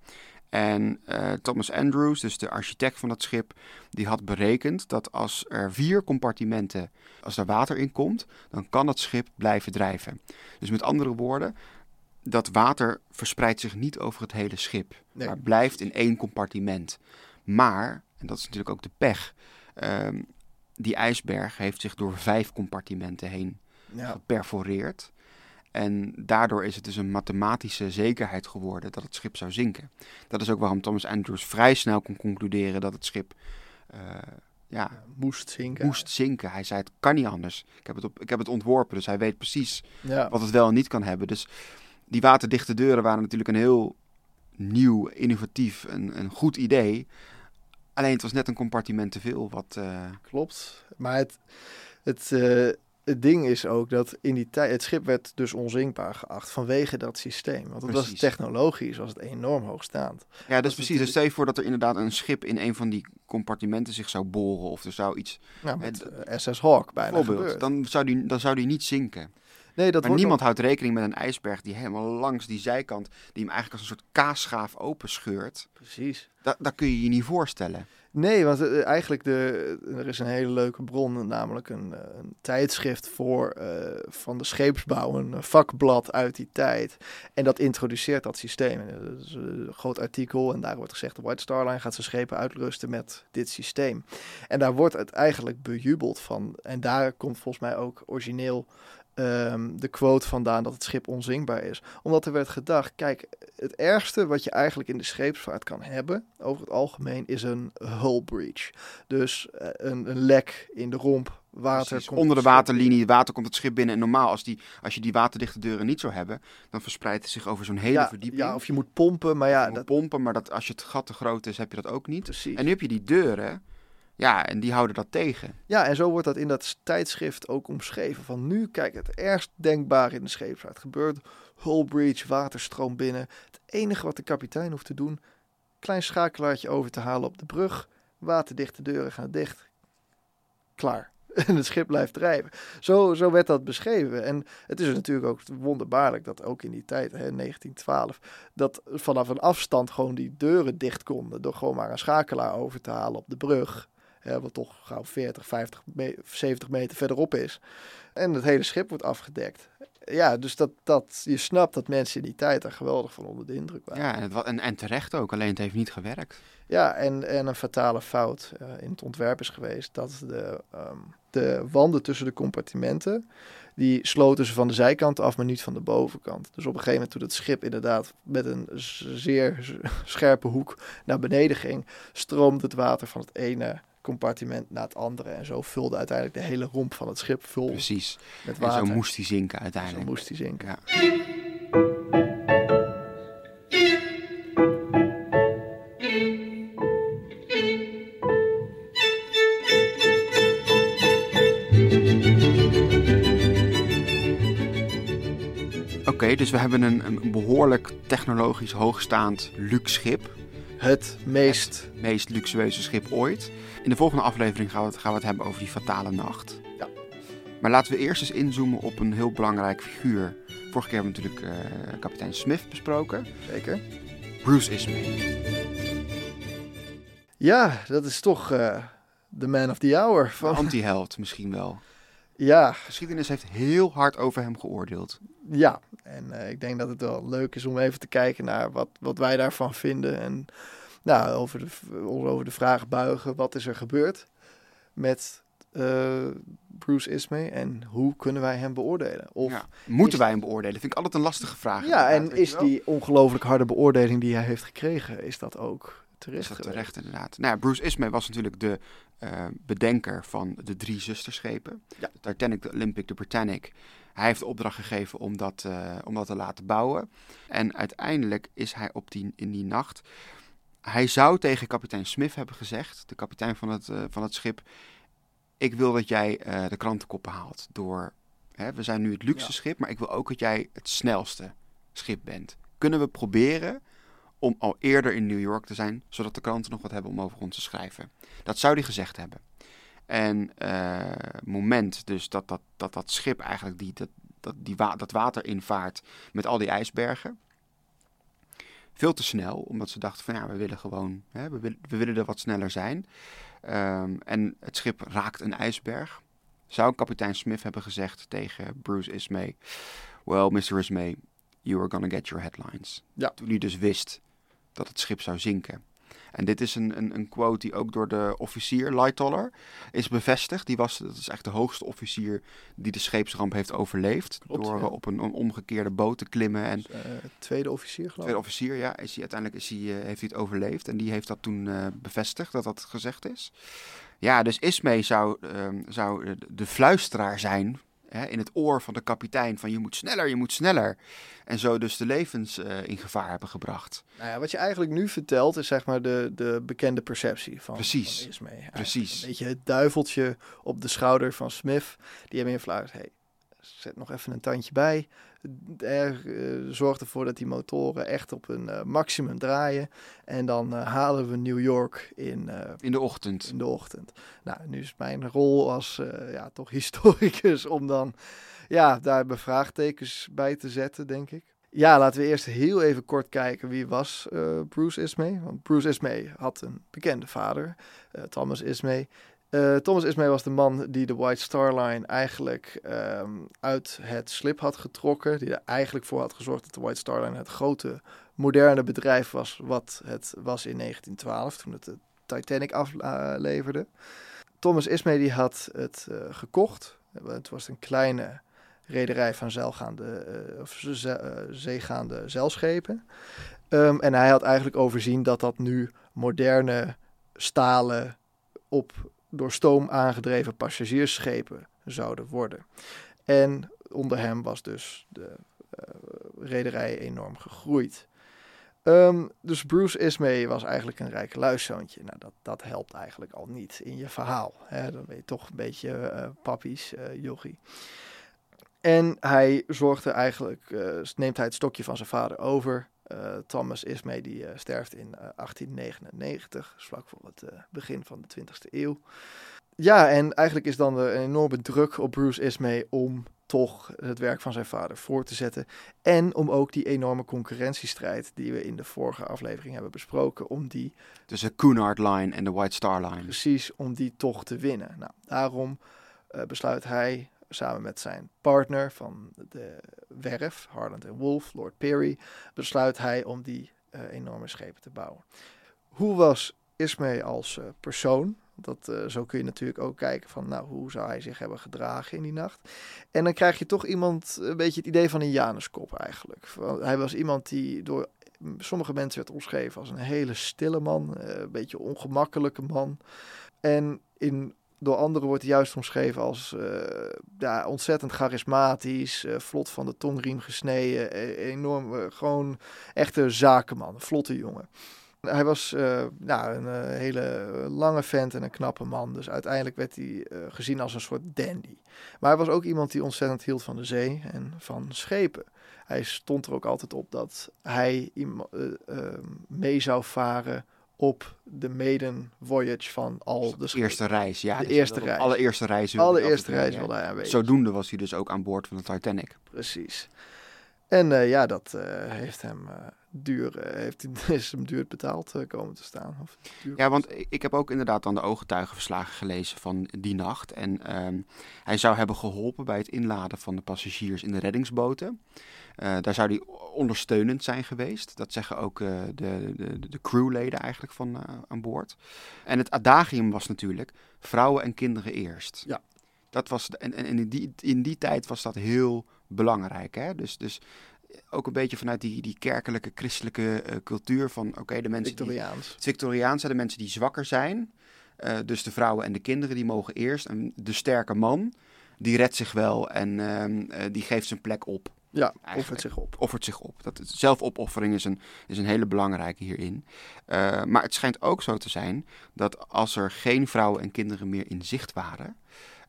En eh, Thomas Andrews, dus de architect van dat schip, die had berekend dat als er vier compartimenten, als er water in komt, dan kan het schip blijven drijven. Dus met andere woorden, dat water verspreidt zich niet over het hele schip, Nee. maar blijft in één compartiment. Maar, en dat is natuurlijk ook de pech, ehm, die ijsberg heeft zich door vijf compartimenten heen Ja, geperforeerd. En daardoor is het dus een mathematische zekerheid geworden dat het schip zou zinken. Dat is ook waarom Thomas Andrews vrij snel kon concluderen dat het schip eh, ja, moest zinken. moest zinken. Hij zei het kan niet anders. Ik heb het, op, ik heb het ontworpen, dus hij weet precies Ja. wat het wel en niet kan hebben. Dus die waterdichte deuren waren natuurlijk een heel nieuw, innovatief, een, een goed idee. Alleen het was net een compartiment te veel. Wat, eh, Klopt. Maar het, het, eh, het ding is ook dat in die tijd, het schip werd dus onzinkbaar geacht vanwege dat systeem. Want het was technologisch, was het enorm hoogstaand. Ja, dus is precies. Dus stel je voor dat er inderdaad een schip in een van die compartimenten zich zou boren. Of er zou iets. Nou, met Het- eh, SS Hawk bijna Bijvoorbeeld, dan zou, die, dan zou die niet zinken. nee, dat maar wordt niemand houdt rekening met een ijsberg die helemaal langs die zijkant. die hem eigenlijk als een soort kaasschaaf openscheurt. Precies. Dat, dat kun je je niet voorstellen. Nee, want eh, eigenlijk de, er is een hele leuke bron, namelijk een, eh, een tijdschrift voor, eh, van de scheepsbouw, een vakblad uit die tijd. En dat introduceert dat systeem. Dat is een groot artikel en daar wordt gezegd, de White Star Line gaat zijn schepen uitrusten met dit systeem. En daar wordt het eigenlijk bejubeld van. En daar komt volgens mij ook origineel ehm, de quote vandaan dat het schip onzinkbaar is. Omdat er werd gedacht, kijk, het ergste wat je eigenlijk in de scheepsvaart kan hebben, over het algemeen, is een hull breach. Dus eh, een, een lek in de romp, water Precies. komt Onder de waterlinie, water komt het schip binnen. En normaal, als, die, als je die waterdichte deuren niet zou hebben. dan verspreidt het zich over zo'n hele ja, verdieping. Ja, of je moet pompen, maar ja, Je moet dat, pompen, maar dat, als je het gat te groot is, heb je dat ook niet. precies. En nu heb je die deuren. Ja, en die houden dat tegen. Ja, en zo wordt dat in dat tijdschrift ook omschreven. Van nu, kijk, het ergst denkbare in de scheepsvaart gebeurt. Hull breach, waterstroom binnen. Het enige wat de kapitein hoeft te doen, klein schakelaartje over te halen op de brug. Waterdichte deuren gaan dicht. Klaar. En het schip blijft drijven. Zo, zo werd dat beschreven. En het is natuurlijk ook wonderbaarlijk dat ook in die tijd, hè, 1912, dat vanaf een afstand gewoon die deuren dicht konden. Door gewoon maar een schakelaar over te halen op de brug. Hè, wat toch gauw 40, 50, me 70 meter verderop is. En het hele schip wordt afgedekt. Ja, dus dat, dat, je snapt dat mensen in die tijd er geweldig van onder de indruk waren. Ja, en, het, en, en terecht ook, alleen het heeft niet gewerkt. Ja, en, en een fatale fout eh, in het ontwerp is geweest dat de, ehm, de wanden tussen de compartimenten, die sloten ze van de zijkant af, maar niet van de bovenkant. Dus op een gegeven moment toen het schip inderdaad met een zeer scherpe hoek naar beneden ging, stroomde het water van het ene compartiment naar het andere. En zo vulde uiteindelijk de hele romp van het schip vol Precies. met En water. zo moest hij zinken Zo uiteindelijk. moest hij zinken. Ja. Oké, dus we hebben een, een behoorlijk technologisch hoogstaand luxe schip. Het meest... Het meest luxueuze schip ooit. In de volgende aflevering gaan we het, gaan we het hebben over die fatale nacht. Ja. Maar laten we eerst eens inzoomen op een heel belangrijk figuur. Vorige keer hebben we natuurlijk eh, kapitein Smith besproken. Zeker. Bruce Ismay. Ja, dat is toch eh, de man of the hour. Van, anti-held misschien wel. Ja, Geschiedenis heeft heel hard over hem geoordeeld. Ja, en eh, ik denk dat het wel leuk is om even te kijken naar wat, wat wij daarvan vinden. En nou, over de, over de vraag buigen, wat is er gebeurd met eh, Bruce Ismay en hoe kunnen wij hem beoordelen? Of, Ja. Moeten wij hem beoordelen? Vind ik altijd een lastige vraag. ja, en is die ongelooflijk harde beoordeling die hij heeft gekregen, is dat ook terecht Is dat terecht inderdaad. Nou ja, Bruce Ismay was natuurlijk de eh, bedenker van de drie zusterschepen. Ja. De Titanic, de Olympic, de Britannic. Hij heeft de opdracht gegeven om dat, eh, om dat te laten bouwen. En uiteindelijk is hij op die, in die nacht... Hij zou tegen kapitein Smith hebben gezegd, de kapitein van het, eh, van het schip... Ik wil dat jij de krantenkoppen haalt door... Hè, we zijn nu het luxe Ja. schip, maar ik wil ook dat jij het snelste schip bent. Kunnen we proberen om al eerder in New York te zijn, zodat de kranten nog wat hebben om over ons te schrijven. Dat zou hij gezegd hebben. En eh, moment dus dat dat, dat dat schip eigenlijk die, dat, dat, die wa dat water invaart met al die ijsbergen. Veel te snel, omdat ze dachten van ja, we willen gewoon, hè, we, willen, we willen er wat sneller zijn. Ehm, en het schip raakt een ijsberg. Zou kapitein Smith hebben gezegd tegen Bruce Ismay, well, Mr. Ismay, you are gonna get your headlines. Ja. Toen hij dus wist dat het schip zou zinken. En dit is een, een, een quote die ook door de officier, Lightoller, is bevestigd. Die was, dat is echt de hoogste officier die de scheepsramp heeft overleefd. Klopt, door ja. op een, een omgekeerde boot te klimmen. En Dus, eh, tweede officier geloof tweede ik. officier, ja, is hij, uiteindelijk is hij, eh, heeft hij het overleefd. En die heeft dat toen eh, bevestigd, dat dat gezegd is. Ja, dus Ismay zou, ehm, zou de fluisteraar zijn hè, in het oor van de kapitein van je moet sneller, je moet sneller. En zo dus de levens eh, in gevaar hebben gebracht. Nou ja, wat je eigenlijk nu vertelt is zeg maar de, de bekende perceptie van, Precies. van Precies. Een beetje het duiveltje op de schouder van Smith. Die hem influit. Hey, zet nog even een tandje bij. Er, eh, zorg ervoor dat die motoren echt op een eh, maximum draaien. En dan eh, halen we New York in, In de ochtend. in de ochtend. Nou, nu is mijn rol als ja, toch historicus om dan ja, daar bevraagtekens bij te zetten, denk ik. Ja, laten we eerst heel even kort kijken wie was Bruce Ismay. Want Bruce Ismay had een bekende vader, Thomas Ismay. Eh, Thomas Ismay was de man die de White Star Line eigenlijk ehm, uit het slip had getrokken. Die er eigenlijk voor had gezorgd dat de White Star Line het grote moderne bedrijf was wat het was in 1912 toen het de Titanic afleverde. Thomas Ismay die had het eh, gekocht. Het was een kleine rederij van zeilgaande, eh, of ze- zeegaande zeilschepen. Ehm, en hij had eigenlijk overzien dat dat nu moderne stalen op door stoom aangedreven passagiersschepen zouden worden. En onder hem was dus de eh, rederij enorm gegroeid. Ehm, dus Bruce Ismay was eigenlijk een rijke luiszoontje. Nou, dat, dat helpt eigenlijk al niet in je verhaal. Hè? Dan ben je toch een beetje eh pappies, jochie. En hij zorgde eigenlijk, neemt hij het stokje van zijn vader over. Eh, Thomas Ismay die eh, sterft in eh, 1899, dus vlak voor het eh, begin van de 20e eeuw. Ja, en eigenlijk is dan een enorme druk op Bruce Ismay om toch het werk van zijn vader voor te zetten. En om ook die enorme concurrentiestrijd die we in de vorige aflevering hebben besproken, om die Tussen Cunard Line en de White Star Line. precies om die toch te winnen. Nou, daarom eh, besluit hij samen met zijn partner van de werf, Harland en Wolff, Lord Perry, besluit hij om die eh, enorme schepen te bouwen. Hoe was Ismay als eh, persoon? Dat, eh, zo kun je natuurlijk ook kijken van, nou, hoe zou hij zich hebben gedragen in die nacht? En dan krijg je toch iemand, een beetje het idee van een Januskop eigenlijk. Hij was iemand die door sommige mensen werd omschreven als een hele stille man, een beetje ongemakkelijke man. En in, door anderen wordt hij juist omschreven als eh, ontzettend charismatisch, eh, vlot van de tongriem gesneden, eh, enorm, eh, gewoon echte zakenman, vlotte jongen. Hij was nou, een hele lange vent en een knappe man. Dus uiteindelijk werd hij gezien als een soort dandy. Maar hij was ook iemand die ontzettend hield van de zee en van schepen. Hij stond er ook altijd op dat hij mee zou varen op de maiden voyage van al de De eerste reis, ja. De dus eerste reis. Allereerste reis. allereerste reis wilde hij aanwezig. Zodoende was hij dus ook aan boord van de Titanic. Precies. En eh, ja, dat eh, heeft hem eh, duur, heeft, is hem duur betaald komen te staan. Of Ja, want ik heb ook inderdaad dan de ooggetuigenverslagen gelezen van die nacht. En ehm, hij zou hebben geholpen bij het inladen van de passagiers in de reddingsboten. Daar zou hij ondersteunend zijn geweest. Dat zeggen ook de, de, de crewleden eigenlijk van aan boord. En het adagium was natuurlijk vrouwen en kinderen eerst. Ja. Dat was, en en in, die, in die tijd was dat heel belangrijk. Hè? Dus, dus ook een beetje vanuit die, die kerkelijke, christelijke eh, cultuur van... oké, de mensen die Victoriaans. het Victoriaans zijn de mensen die zwakker zijn. Eh, dus de vrouwen en de kinderen die mogen eerst. En de sterke man, die redt zich wel en ehm, eh, die geeft zijn plek op. Ja, Eigenlijk. offert zich op. Offert zich op. Dat, zelfopoffering is een, is een hele belangrijke hierin. Eh, maar het schijnt ook zo te zijn dat als er geen vrouwen en kinderen meer in zicht waren.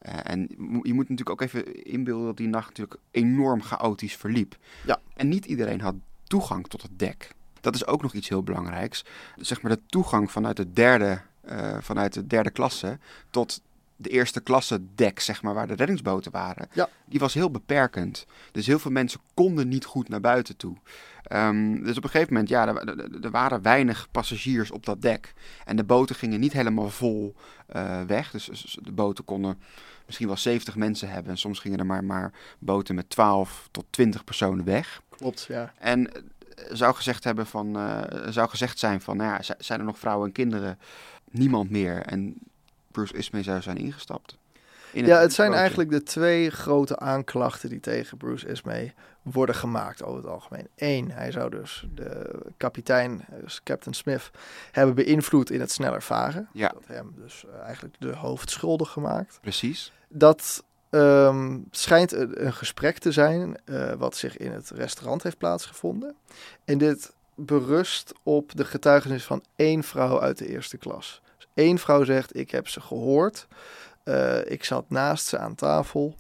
Eh, en je moet natuurlijk ook even inbeelden dat die nacht natuurlijk enorm chaotisch verliep. Ja. En niet iedereen had toegang tot het dek. Dat is ook nog iets heel belangrijks. Zeg maar de toegang vanuit de derde, eh, vanuit de derde klasse tot de eerste klasse dek, zeg maar, waar de reddingsboten waren. Ja. Die was heel beperkend. Dus heel veel mensen konden niet goed naar buiten toe. Ehm, dus op een gegeven moment, ja, er, er- er waren weinig passagiers op dat dek. En de boten gingen niet helemaal vol eh, weg. Dus, dus de boten konden misschien wel 70 mensen hebben. En soms gingen er maar, maar boten met 12 tot 20 personen weg. Klopt, ja. En eh, zou gezegd, hebben van, eh, zou gezegd zijn van, nou ja, zijn er nog vrouwen en kinderen? Niemand meer. En Bruce Ismay zou zijn ingestapt. In Ja, het zijn bootje. eigenlijk de twee grote aanklachten die tegen Bruce Ismay worden gemaakt over het algemeen. Eén, hij zou dus de kapitein, dus Captain Smith, hebben beïnvloed in het sneller varen. Ja. Dat hem dus eh, eigenlijk de hoofdschuldig gemaakt. Precies. Dat ehm, schijnt een, een gesprek te zijn eh, wat zich in het restaurant heeft plaatsgevonden. En dit berust op de getuigenis van één vrouw uit de eerste klas. Dus één vrouw zegt, ik heb ze gehoord. Eh, ik zat naast ze aan tafel.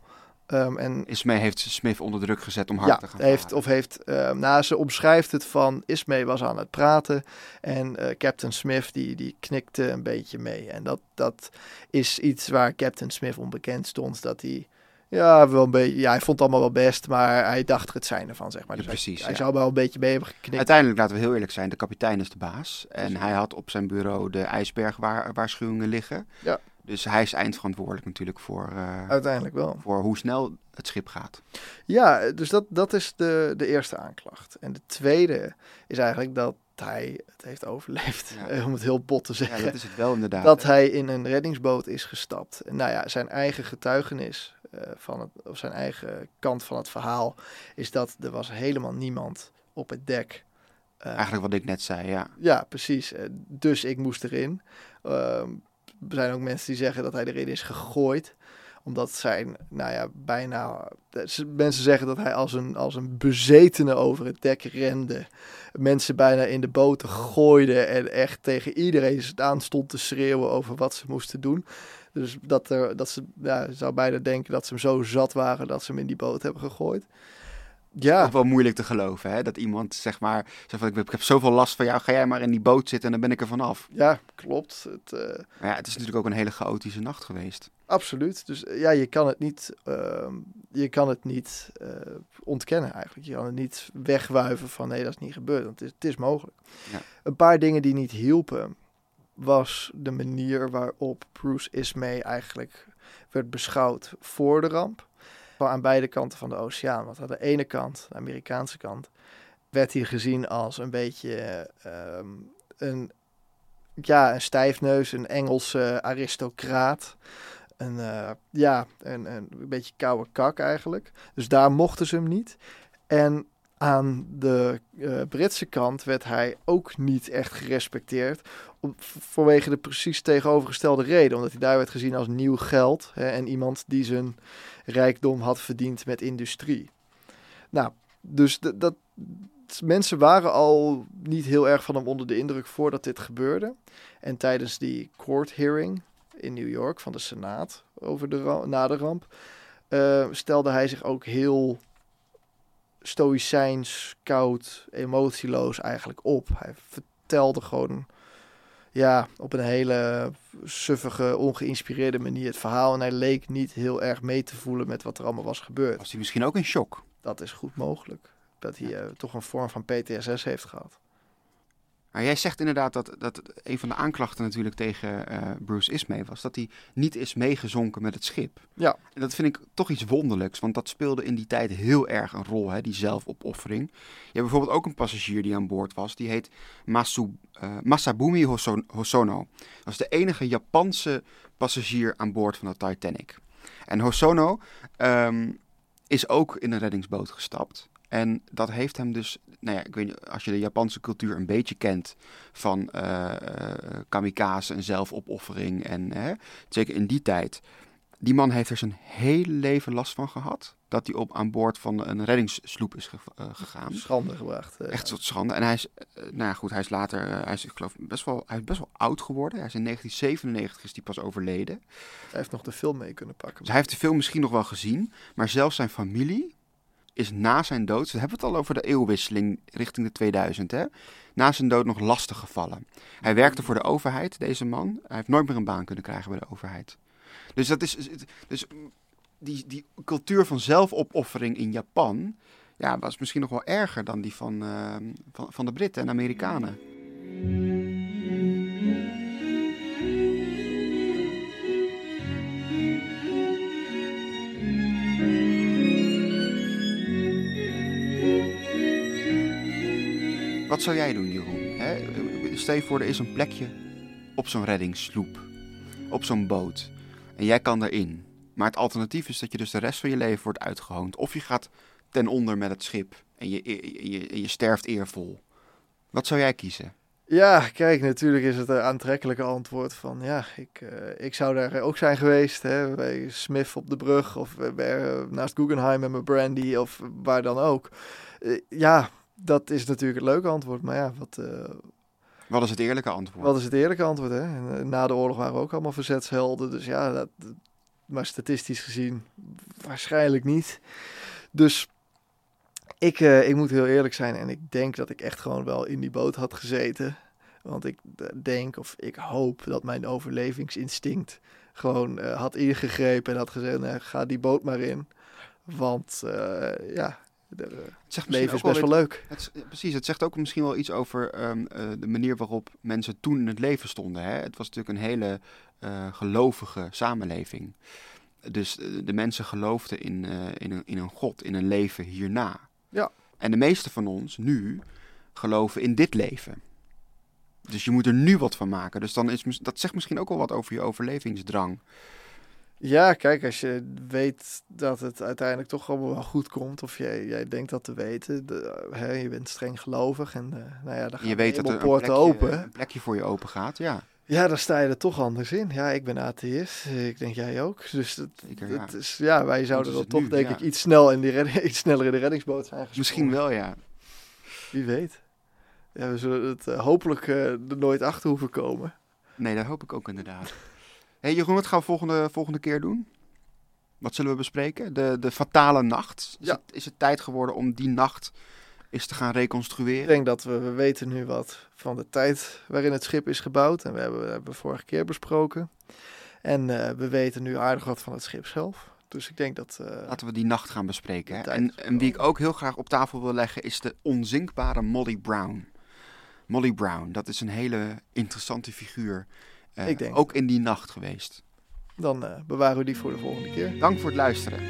Ehm, en Ismay heeft Smith onder druk gezet om hard ja, te gaan heeft, varen. of heeft, ehm nou, ze omschrijft het van Ismay was aan het praten en eh, Captain Smith die, die knikte een beetje mee. En dat, dat is iets waar Captain Smith onbekend stond, dat hij, ja, wel een beetje, ja, hij vond het allemaal wel best, maar hij dacht er het zijn ervan, zeg maar. Dus precies, Hij, ja. zou wel een beetje mee hebben geknikt. Uiteindelijk, laten we heel eerlijk zijn, de kapitein is de baas. En hij had op zijn bureau de ijsbergwaarschuwingen liggen. Ja. Dus hij is eindverantwoordelijk natuurlijk voor, eh, Uiteindelijk wel. voor hoe snel het schip gaat. Ja, dus dat, dat is de, de eerste aanklacht. En de tweede is eigenlijk dat hij het heeft overleefd, Ja. om het heel bot te Ja, zeggen. dat is het wel inderdaad. dat hij in een reddingsboot is gestapt. Nou ja, zijn eigen getuigenis eh, van het, of zijn eigen kant van het verhaal is dat er was helemaal niemand op het dek. Eh, Eigenlijk wat ik net zei, ja. Ja, precies. Dus ik moest erin. Ehm, er zijn ook mensen die zeggen dat hij erin is gegooid omdat zijn, nou ja, bijna... Mensen zeggen dat hij als een, als een bezetene over het dek rende. Mensen bijna in de boten gooide en echt tegen iedereen aan stond te schreeuwen over wat ze moesten doen. Dus dat, er, dat ze, ja, zou bijna denken dat ze hem zo zat waren dat ze hem in die boot hebben gegooid. Ja, Ook wel moeilijk te geloven, hè? Dat iemand, zeg maar, zegt van, ik heb, ik heb zoveel last van jou, ga jij maar in die boot zitten en dan ben ik er vanaf. ja klopt. Het, eh, Maar ja, het is natuurlijk ook een hele chaotische nacht geweest. Absoluut. Dus eh, ja, je kan het niet, ehm, je kan het niet eh, ontkennen eigenlijk. Je kan het niet wegwuiven van nee, dat is niet gebeurd. Want het is, het is mogelijk. Ja. Een paar dingen die niet hielpen, was de manier waarop Bruce Ismay eigenlijk werd beschouwd voor de ramp. Aan beide kanten van de oceaan. Want aan de ene kant, de Amerikaanse kant, werd hij gezien als een beetje ehm, een, ja, een stijfneus, een Engelse aristocraat. Een, eh, ja, een, een beetje koude kak eigenlijk. Dus daar mochten ze hem niet. En aan de eh, Britse kant werd hij ook niet echt gerespecteerd. Om, vanwege de precies tegenovergestelde reden. Omdat hij daar werd gezien als nieuw geld. Hè, en iemand die zijn rijkdom had verdiend met industrie. Nou, dus dat, mensen waren al niet heel erg van hem onder de indruk voordat dit gebeurde. En tijdens die court hearing in New York van de Senaat over de na de ramp, eh, stelde hij zich ook heel stoïcijns, koud, emotieloos eigenlijk op. Hij vertelde gewoon ja, op een hele suffige, ongeïnspireerde manier het verhaal. En hij leek niet heel erg mee te voelen met wat er allemaal was gebeurd. Was hij misschien ook in shock? Dat is goed mogelijk. Dat hij eh, toch een vorm van PTSS heeft gehad. Maar jij zegt inderdaad dat, dat een van de aanklachten natuurlijk tegen eh, Bruce Ismay was dat hij niet is meegezonken met het schip. Ja. En dat vind ik toch iets wonderlijks, want dat speelde in die tijd heel erg een rol, hè, die zelfopoffering. Je hebt bijvoorbeeld ook een passagier die aan boord was, die heet Masu, eh, Masabumi Hoso- Hosono. Dat is de enige Japanse passagier aan boord van de Titanic. En Hosono ehm, is ook in een reddingsboot gestapt. En dat heeft hem dus, nou ja, ik weet niet, als je de Japanse cultuur een beetje kent van eh, kamikaze en zelfopoffering en hè, zeker in die tijd. Die man heeft er zijn hele leven last van gehad. Dat hij op aan boord van een reddingssloep is ge- eh, gegaan. Schande gebracht. Echt tot schande. En hij is, nou ja, goed, hij is later, hij is, ik geloof, best wel, hij is best wel oud geworden. Hij is in 1997 is hij pas overleden. Hij heeft nog de film mee kunnen pakken. Dus hij heeft de film misschien nog wel gezien. Maar zelfs zijn familie is na zijn dood, we hebben het al over de eeuwwisseling richting de 2000, hè? Na zijn dood nog lastig gevallen. Hij werkte voor de overheid, deze man. Hij heeft nooit meer een baan kunnen krijgen bij de overheid. Dus dat is, dus die, die cultuur van zelfopoffering in Japan, ja, was misschien nog wel erger dan die van, eh, van, van de Britten en Amerikanen. Wat zou jij doen, Jeroen? Hè? Stel is een plekje op zo'n reddingssloep, op zo'n boot. En jij kan erin. Maar het alternatief is dat je dus de rest van je leven wordt uitgehoond. Of je gaat ten onder met het schip en je, je, je, sterft eervol. Wat zou jij kiezen? Ja, kijk, natuurlijk is het een aantrekkelijke antwoord van ja, ik, eh, ik zou daar ook zijn geweest. Hè, bij Smith op de brug of bij, eh, naast Guggenheim met mijn brandy of waar dan ook. Eh, ja, dat is natuurlijk het leuke antwoord. Maar ja, wat, eh, Wat is het eerlijke antwoord? wat is het eerlijke antwoord? Hè? En, eh, na de oorlog waren we ook allemaal verzetshelden. Dus ja, dat, maar statistisch gezien waarschijnlijk niet. Dus ik, eh, ik moet heel eerlijk zijn en ik denk dat ik echt gewoon wel in die boot had gezeten. Want ik denk of ik hoop dat mijn overlevingsinstinct gewoon had ingegrepen en had gezegd, nou, ga die boot maar in. Want ja, het Het zegt leven is best wel wel leuk. Het, precies, het zegt ook misschien wel iets over ehm, eh, de manier waarop mensen toen in het leven stonden. Hè? Het was natuurlijk een hele eh, gelovige samenleving. Dus eh, de mensen geloofden in, eh, in, een, in een God, in een leven hierna. Ja. En de meeste van ons nu geloven in dit leven. Dus je moet er nu wat van maken. Dus dan is, dat zegt misschien ook wel wat over je overlevingsdrang. Ja, kijk, als je weet dat het uiteindelijk toch allemaal wel goed komt, of jij, jij denkt dat te weten, de, hè, je bent streng gelovig en eh, nou ja, dan En gaan je de weet dat er een plekje, open. een plekje voor je open gaat. Ja, Ja, dan sta je er toch anders in. Ja, ik ben atheïst, ik denk jij ook. Dus Zeker, ja. is, ja, wij zouden dan toch nu, denk ja. ik iets, snel in die iets sneller in de reddingsboot zijn gesprongen. misschien wel ja. Wie weet. Ja, we zullen het eh, hopelijk eh, er nooit achter hoeven komen. Nee, dat hoop ik ook inderdaad. Hey Jeroen, wat gaan we volgende, volgende keer doen? Wat zullen we bespreken? De, de fatale nacht. Is, Ja. het, is het tijd geworden om die nacht eens te gaan Ik reconstrueren? denk dat we, we weten nu wat van de tijd waarin het schip is gebouwd. En we hebben, we hebben vorige keer besproken. En eh, we weten nu aardig wat van het schip zelf. Dus ik denk dat... eh, Laten we die nacht gaan bespreken. Hè? En, is en wie ik ook heel graag op tafel wil leggen is de onzinkbare Molly Brown. Molly Brown, dat is een hele interessante figuur. Eh, Ik denk- Ook in die nacht geweest. dan eh, bewaren we die voor de volgende keer. Dank voor het luisteren.